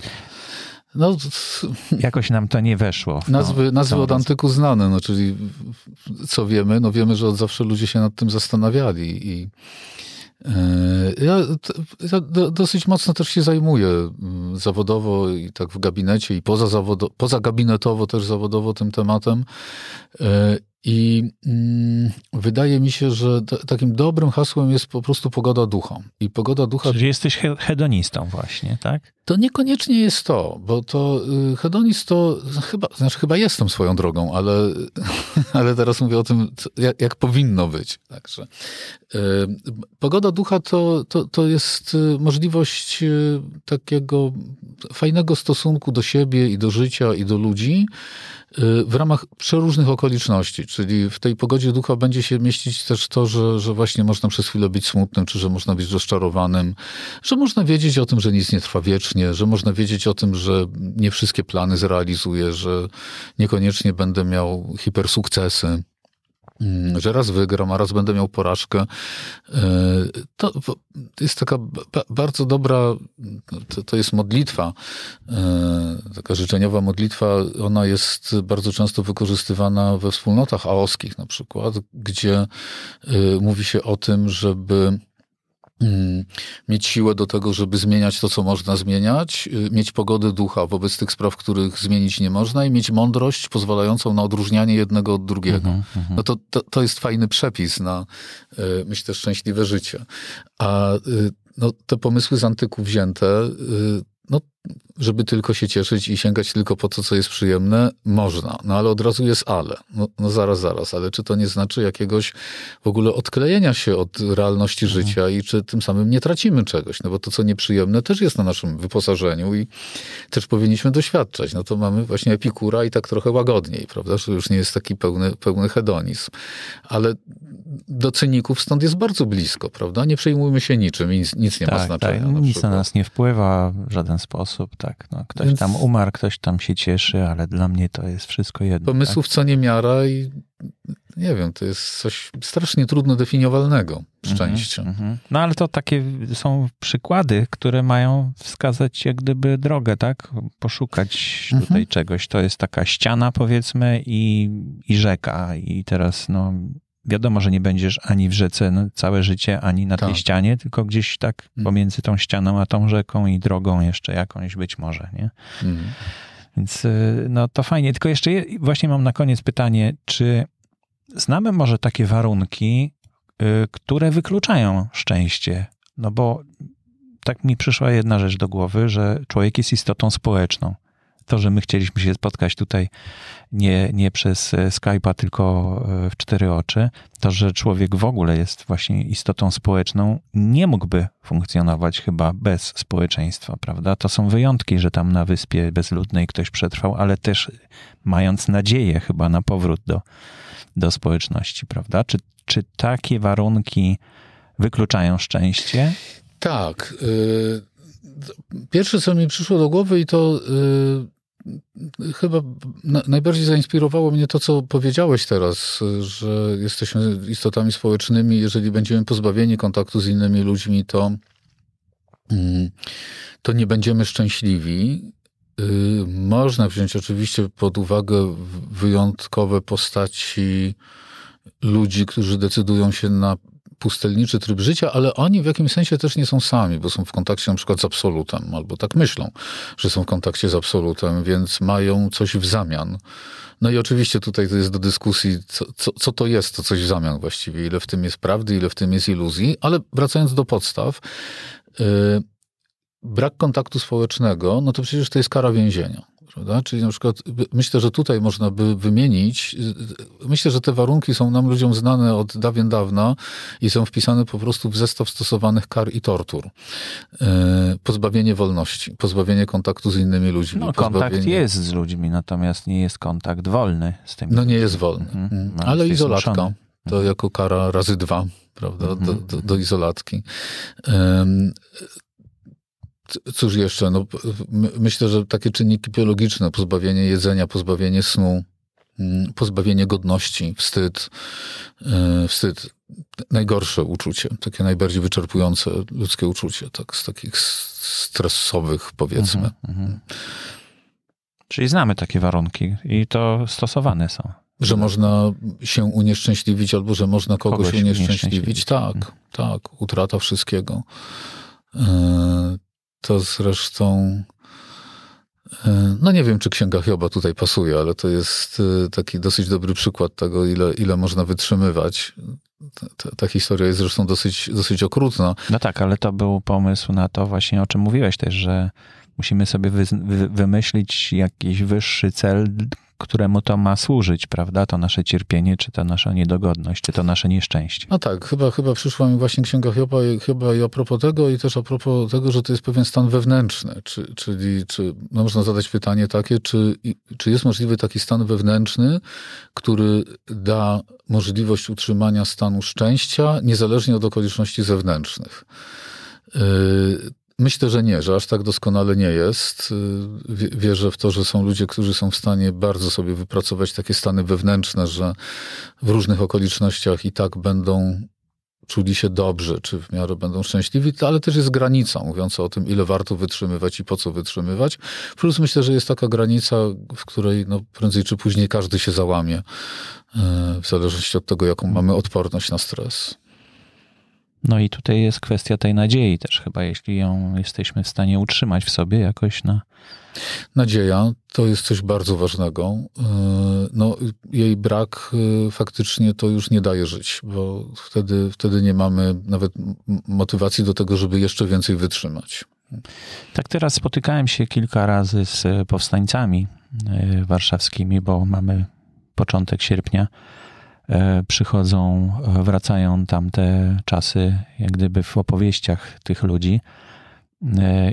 No, Jakoś nam to nie weszło. Nazwy, nazwy od antyku znane, no, czyli co wiemy? No wiemy, że od zawsze ludzie się nad tym zastanawiali i e, ja, ja dosyć mocno też się zajmuję mm, zawodowo i tak w gabinecie i poza, zawodo, poza gabinetowo też zawodowo tym tematem. E, I mm, wydaje mi się, że takim dobrym hasłem jest po prostu pogoda ducha. I pogoda ducha. Czyli jesteś hedonistą, właśnie, tak? To niekoniecznie jest to, bo to y, hedonist to chyba, znaczy chyba jestem swoją drogą, ale, ale teraz mówię o tym, jak, jak powinno być. Także y, pogoda ducha to, to, to jest y, możliwość takiego fajnego stosunku do siebie i do życia i do ludzi y, w ramach przeróżnych okoliczności, czyli w tej pogodzie ducha będzie się mieścić też to, że, że właśnie można przez chwilę być smutnym, czy że można być rozczarowanym, że można wiedzieć o tym, że nic nie trwa wiecznie, że można wiedzieć o tym, że nie wszystkie plany zrealizuję, że niekoniecznie będę miał hipersukcesy że raz wygram, a raz będę miał porażkę. E, to jest taka bardzo dobra, to, jest modlitwa, e, taka życzeniowa modlitwa. Ona jest bardzo często wykorzystywana we wspólnotach aoskich na przykład, gdzie e, mówi się o tym, żeby Mm, mieć siłę do tego, żeby zmieniać to, co można zmieniać, y, mieć pogodę ducha wobec tych spraw, których zmienić nie można i mieć mądrość pozwalającą na odróżnianie jednego od drugiego. Mm -hmm. No to, to, to jest fajny przepis na, y, myślę, szczęśliwe życie. A y, no, te pomysły z antyku wzięte no, żeby tylko się cieszyć i sięgać tylko po to, co jest przyjemne, można. No ale od razu jest ale. No, no zaraz, zaraz. Ale czy to nie znaczy jakiegoś w ogóle odklejenia się od realności mhm. życia i czy tym samym nie tracimy czegoś? No bo to, co nieprzyjemne, też jest na naszym wyposażeniu i też powinniśmy doświadczać. No to mamy właśnie epikura i tak trochę łagodniej, prawda? Że już nie jest taki pełny, pełny hedonizm. Ale do cyników stąd jest bardzo blisko, prawda? Nie przejmujmy się niczym, nic, nic nie tak, ma znaczenia. Tak, nic na nas nie wpływa w żaden sposób, tak. No, ktoś Więc... tam umarł, ktoś tam się cieszy, ale dla mnie to jest wszystko jedno. Pomysłów tak? co nie miara i nie wiem, to jest coś strasznie trudno definiowalnego, szczęście. Mm -hmm. No ale to takie są przykłady, które mają wskazać jak gdyby drogę, tak? Poszukać mm -hmm. tutaj czegoś. To jest taka ściana powiedzmy i, i rzeka i teraz no wiadomo, że nie będziesz ani w rzece no, całe życie, ani na tak. tej ścianie, tylko gdzieś tak mm. pomiędzy tą ścianą a tą rzeką i drogą jeszcze jakąś być może, nie? Mm. Więc y, no to fajnie. Tylko jeszcze właśnie mam na koniec pytanie, czy znamy może takie warunki, y, które wykluczają szczęście? No bo tak mi przyszła jedna rzecz do głowy, że człowiek jest istotą społeczną to, że my chcieliśmy się spotkać tutaj nie, nie przez e, Skype'a, tylko e, w cztery oczy, to, że człowiek w ogóle jest właśnie istotą społeczną, nie mógłby funkcjonować chyba bez społeczeństwa, prawda? To są wyjątki, że tam na wyspie bezludnej ktoś przetrwał, ale też mając nadzieję chyba na powrót do, do społeczności, prawda? Czy, czy takie warunki wykluczają szczęście? Tak. Y, pierwsze, co mi przyszło do głowy, i to y, chyba najbardziej zainspirowało mnie to, co powiedziałeś teraz, że jesteśmy istotami społecznymi. Jeżeli będziemy pozbawieni kontaktu z innymi ludźmi, to, mm, to nie będziemy szczęśliwi. Y, można wziąć oczywiście pod uwagę wyjątkowe postaci ludzi, którzy decydują się na pustelniczy tryb życia, ale oni w jakimś sensie też nie są sami, bo są w kontakcie na przykład z absolutem, albo tak myślą, że są w kontakcie z absolutem, więc mają coś w zamian. No i oczywiście tutaj to jest do dyskusji, co, co, co to jest to coś w zamian właściwie, ile w tym jest prawdy, ile w tym jest iluzji, ale wracając do podstaw, yy, brak kontaktu społecznego, no to przecież to jest kara więzienia. Prawda? Czyli na przykład myślę, że tutaj można by wymienić, myślę, że te warunki są nam ludziom znane od dawien dawna i są wpisane po prostu w zestaw stosowanych kar i tortur. E, pozbawienie wolności, pozbawienie kontaktu z innymi ludźmi. No, kontakt jest z ludźmi, natomiast nie jest kontakt wolny z tymi. No nie jest wolny, mhm. No, ale izolatka. To mhm. jako kara razy dwa, prawda, mhm. do, do, do izolatki. Cóż jeszcze? No, myślę, że takie czynniki biologiczne, pozbawienie jedzenia, pozbawienie snu, mm, pozbawienie godności, wstyd, e, wstyd, najgorsze uczucie, takie najbardziej wyczerpujące ludzkie uczucie, tak, z takich stresowych, powiedzmy. Mhm, mhm. Czyli znamy takie warunki i to stosowane są. Że można się unieszczęśliwić, albo że można kogoś, kogoś unieszczęśliwić. Tak, tak, utrata wszystkiego. To zresztą, e, no nie wiem, czy Księga Hioba tutaj pasuje, ale to jest e, taki dosyć dobry przykład tego, ile, ile można wytrzymywać. Ta, ta, historia jest zresztą dosyć, dosyć okrutna. No tak, ale to był pomysł na to właśnie, o czym mówiłeś też, że musimy sobie wy, wy, wymyślić jakiś wyższy cel, któremu to ma służyć, prawda? To nasze cierpienie, czy ta nasza niedogodność, czy to nasze nieszczęście. No tak, chyba, chyba przyszła mi właśnie księga Hioba, i a propos tego, i też a propos tego, że to jest pewien stan wewnętrzny, czy, czyli czy, no można zadać pytanie takie, czy, czy jest możliwy taki stan wewnętrzny, który da możliwość utrzymania stanu szczęścia, niezależnie od okoliczności zewnętrznych. Myślę, że nie, że aż tak doskonale nie jest. Y, wierzę w to, że są ludzie, którzy są w stanie bardzo sobie wypracować takie stany wewnętrzne, że w różnych okolicznościach i tak będą czuli się dobrze, czy w miarę będą szczęśliwi, ale też jest granica mówiąca o tym, ile warto wytrzymywać i po co wytrzymywać. Plus myślę, że jest taka granica, w której no, prędzej czy później każdy się załamie, y, w zależności od tego, jaką mamy odporność na stres. No i tutaj jest kwestia tej nadziei też chyba, jeśli ją jesteśmy w stanie utrzymać w sobie jakoś na... Nadzieja to jest coś bardzo ważnego. E, no, jej brak e, faktycznie to już nie daje żyć, bo wtedy, wtedy nie mamy nawet motywacji do tego, żeby jeszcze więcej wytrzymać. Tak teraz spotykałem się kilka razy z powstańcami e, warszawskimi, bo mamy początek sierpnia przychodzą, e, wracają tamte czasy, jak gdyby w opowieściach tych ludzi. E,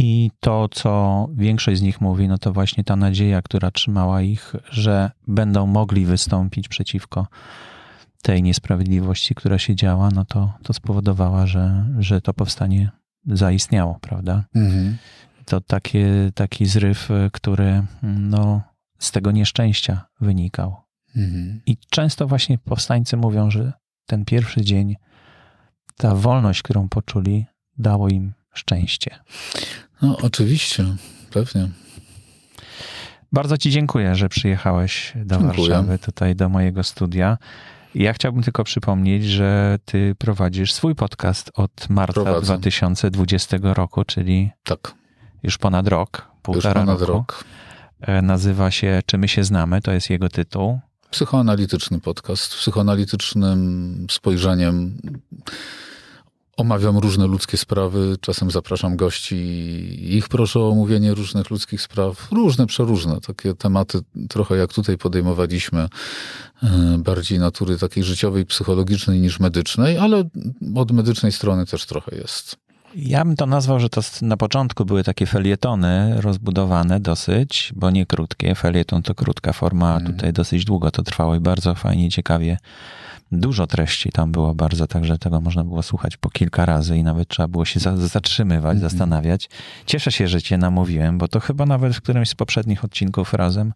I to, co większość z nich mówi, no to właśnie ta nadzieja, która trzymała ich, że będą mogli wystąpić przeciwko tej niesprawiedliwości, która się działa, no to, to spowodowała, że, że to powstanie zaistniało, prawda? Mhm. To takie, taki zryw, który no, z tego nieszczęścia wynikał. Mhm. I często właśnie powstańcy mówią, że ten pierwszy dzień, ta wolność, którą poczuli, dało im szczęście. No, oczywiście, pewnie. Bardzo Ci dziękuję, że przyjechałeś do dziękuję. Warszawy, tutaj do mojego studia. Ja chciałbym tylko przypomnieć, że Ty prowadzisz swój podcast od marca Prowadzę. 2020 roku, czyli tak. już ponad rok, półtora już ponad roku. rok. E, nazywa się Czy my się znamy? To jest jego tytuł psychoanalityczny podcast, psychoanalitycznym spojrzeniem. Omawiam różne ludzkie sprawy, czasem zapraszam gości i ich proszę o omówienie różnych ludzkich spraw, różne, przeróżne, takie tematy, trochę jak tutaj podejmowaliśmy, e, bardziej natury takiej życiowej, psychologicznej niż medycznej, ale od medycznej strony też trochę jest. Ja bym to nazwał, że to na początku były takie felietony rozbudowane dosyć, bo nie krótkie. Felieton to krótka forma, a mhm. tutaj dosyć długo to trwało i bardzo fajnie, ciekawie. Dużo treści tam było bardzo, także tego można było słuchać po kilka razy i nawet trzeba było się zatrzymywać, mm -hmm. zastanawiać. Cieszę się, że cię namówiłem, bo to chyba nawet w którymś z poprzednich odcinków razem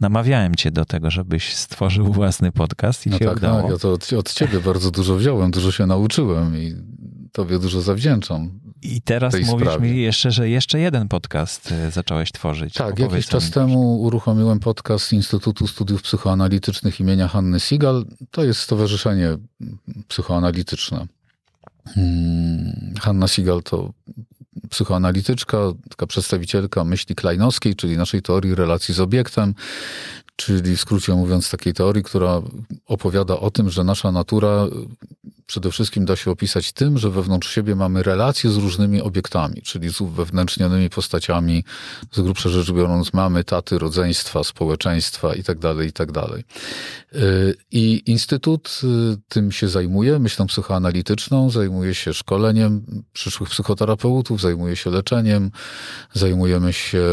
namawiałem cię do tego, żebyś stworzył własny podcast i no się tak, udało. Tak, ja to od, od ciebie bardzo dużo wziąłem, dużo się nauczyłem i tobie dużo zawdzięczam. I teraz mówisz sprawie. mi jeszcze, że jeszcze jeden podcast e, zacząłeś tworzyć. Tak, Opowiedz jakiś czas temu uruchomiłem podcast Instytutu Studiów Psychoanalitycznych imienia Hanny Sigal. To jest stowarzyszenie psychoanalityczne. Hmm, Hanna Sigal to psychoanalityczka, taka przedstawicielka myśli kleinowskiej, czyli naszej teorii relacji z obiektem, czyli w skrócie mówiąc takiej teorii, która opowiada o tym, że nasza natura przede wszystkim da się opisać tym, że wewnątrz siebie mamy relacje z różnymi obiektami, czyli z uwewnętrznionymi postaciami, z grubsza rzecz biorąc mamy, taty, rodzeństwa, społeczeństwa itd., tak itd. Tak y, I Instytut y, tym się zajmuje, myślą psychoanalityczną, zajmuje się szkoleniem przyszłych psychoterapeutów, zajmuje się leczeniem, zajmujemy się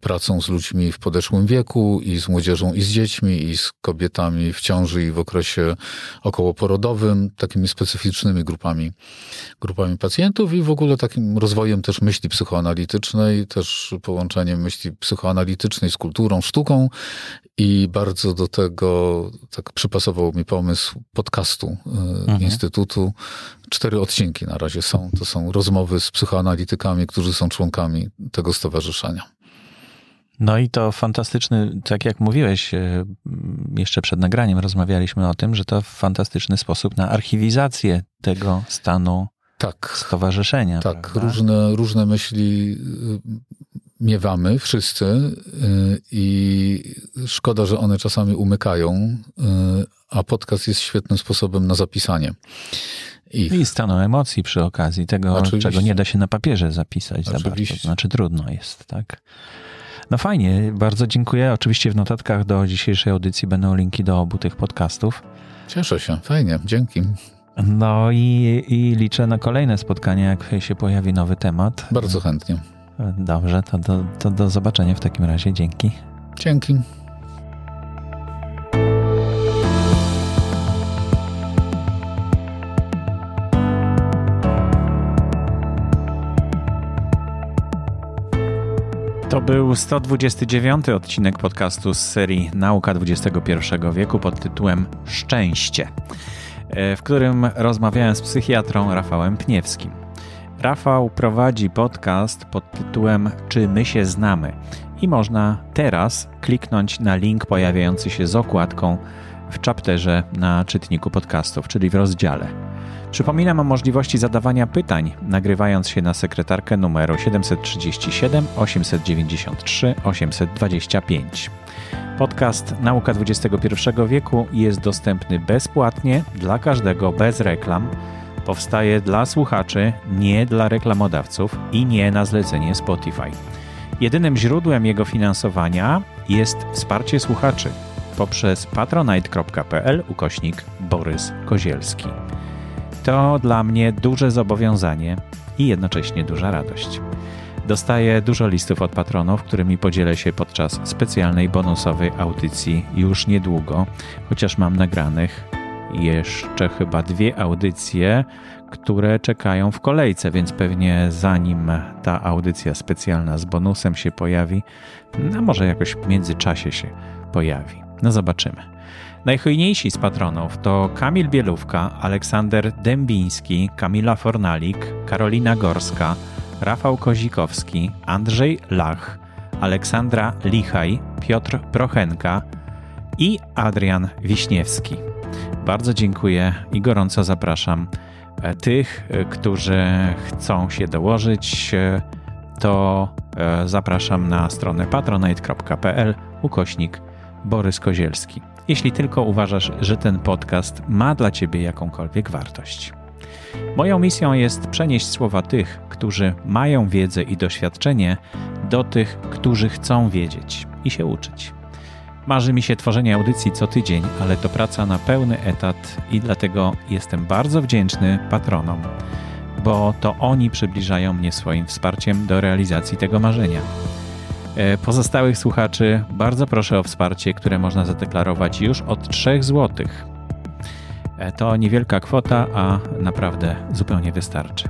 pracą z ludźmi w podeszłym wieku i z młodzieżą i z dziećmi i z kobietami w ciąży i w okresie okołoporodowym, takimi specyficznymi grupami, grupami pacjentów i w ogóle takim rozwojem też myśli psychoanalitycznej, też połączeniem myśli psychoanalitycznej z kulturą, sztuką i bardzo do tego tak przypasował mi pomysł podcastu e, mhm. Instytutu. Cztery odcinki na razie są. To są rozmowy z psychoanalitykami, którzy są członkami tego stowarzyszenia. No i to fantastyczny, tak jak mówiłeś, e, jeszcze przed nagraniem rozmawialiśmy o tym, że to fantastyczny sposób na archiwizację tego stanu tak, stowarzyszenia. Tak, różne, różne myśli e, miewamy wszyscy e, i szkoda, że one czasami umykają, a podcast jest świetnym sposobem na zapisanie. Ich. I stanu emocji przy okazji tego, Oczywiście. czego nie da się na papierze zapisać Oczywiście. za bardzo. To znaczy trudno jest, tak? No fajnie, bardzo dziękuję. Oczywiście w notatkach do dzisiejszej audycji będą linki do obu tych podcastów. Cieszę się, fajnie, dzięki. No i, i liczę na kolejne spotkania, jak się pojawi nowy temat. Bardzo chętnie. Dobrze, to do, to do zobaczenia w takim razie. Dzięki. Dzięki. Był 129 odcinek podcastu z serii Nauka XXI wieku pod tytułem Szczęście, e, w którym rozmawiałem z psychiatrą Rafałem Pniewskim. Rafał prowadzi podcast pod tytułem Czy my się znamy? I można teraz kliknąć na link pojawiający się z okładką w czapterze na czytniku podcastów, czyli w rozdziale. Przypominam o możliwości zadawania pytań, nagrywając się na sekretarkę numeru 737 893 825. Podcast Nauka XXI wieku jest dostępny bezpłatnie dla każdego bez reklam. Powstaje dla słuchaczy, nie dla reklamodawców i nie na zlecenie Spotify. Jedynym źródłem jego finansowania jest wsparcie słuchaczy poprzez patronite.pl ukośnik Borys Kozielski. To dla mnie duże zobowiązanie i jednocześnie duża radość. Dostaję dużo listów od patronów, którymi podzielę się podczas specjalnej bonusowej audycji już niedługo, chociaż mam nagranych jeszcze chyba dwie audycje, które czekają w kolejce, więc pewnie zanim ta audycja specjalna z bonusem się pojawi, no może jakoś w międzyczasie się pojawi. No zobaczymy. Najhojniejsi z patronów to Kamil Bielówka, Aleksander Dębiński, Kamila Fornalik, Karolina Gorska, Rafał Kozikowski, Andrzej Lach, Aleksandra Lichaj, Piotr Prochenka i Adrian Wiśniewski. Bardzo dziękuję i gorąco zapraszam e, tych, e, którzy chcą się dołożyć. E, to zapraszam na stronę patronite.pl ukośnik Borys Kozielski jeśli tylko uważasz, że ten podcast ma dla Ciebie jakąkolwiek wartość. Moją misją jest przenieść słowa tych, którzy mają wiedzę i doświadczenie, do tych, którzy chcą wiedzieć i się uczyć. Marzy mi się tworzenie audycji co tydzień, ale to praca na pełny etat i dlatego jestem bardzo wdzięczny patronom, bo to oni przybliżają mnie swoim wsparciem do realizacji tego marzenia. E, pozostałych słuchaczy bardzo proszę o wsparcie, które można zadeklarować już od 3 zł. E, to niewielka kwota, a naprawdę zupełnie wystarczy.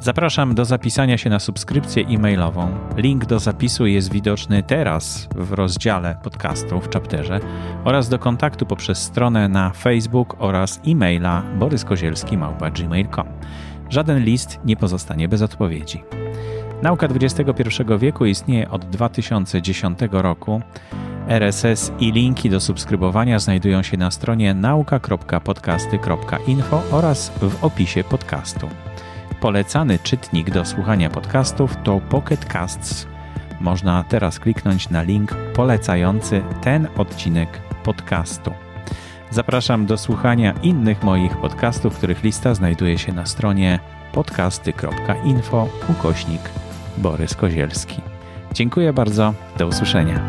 Zapraszam do zapisania się na subskrypcję e-mailową. Link do zapisu jest widoczny teraz w rozdziale podcastu w chapterze oraz do kontaktu poprzez stronę na Facebook oraz e-maila boryskozielski.gmail.com. Żaden list nie pozostanie bez odpowiedzi. Nauka XXI wieku istnieje od 2010 roku. RSS i linki do subskrybowania znajdują się na stronie nauka.podcasty.info oraz w opisie podcastu. Polecany czytnik do słuchania podcastów to Pocket Casts. Można teraz kliknąć na link polecający ten odcinek podcastu. Zapraszam do słuchania innych moich podcastów, których lista znajduje się na stronie podcasty.info ukośnik Borys Kozielski. Dziękuję bardzo, do usłyszenia.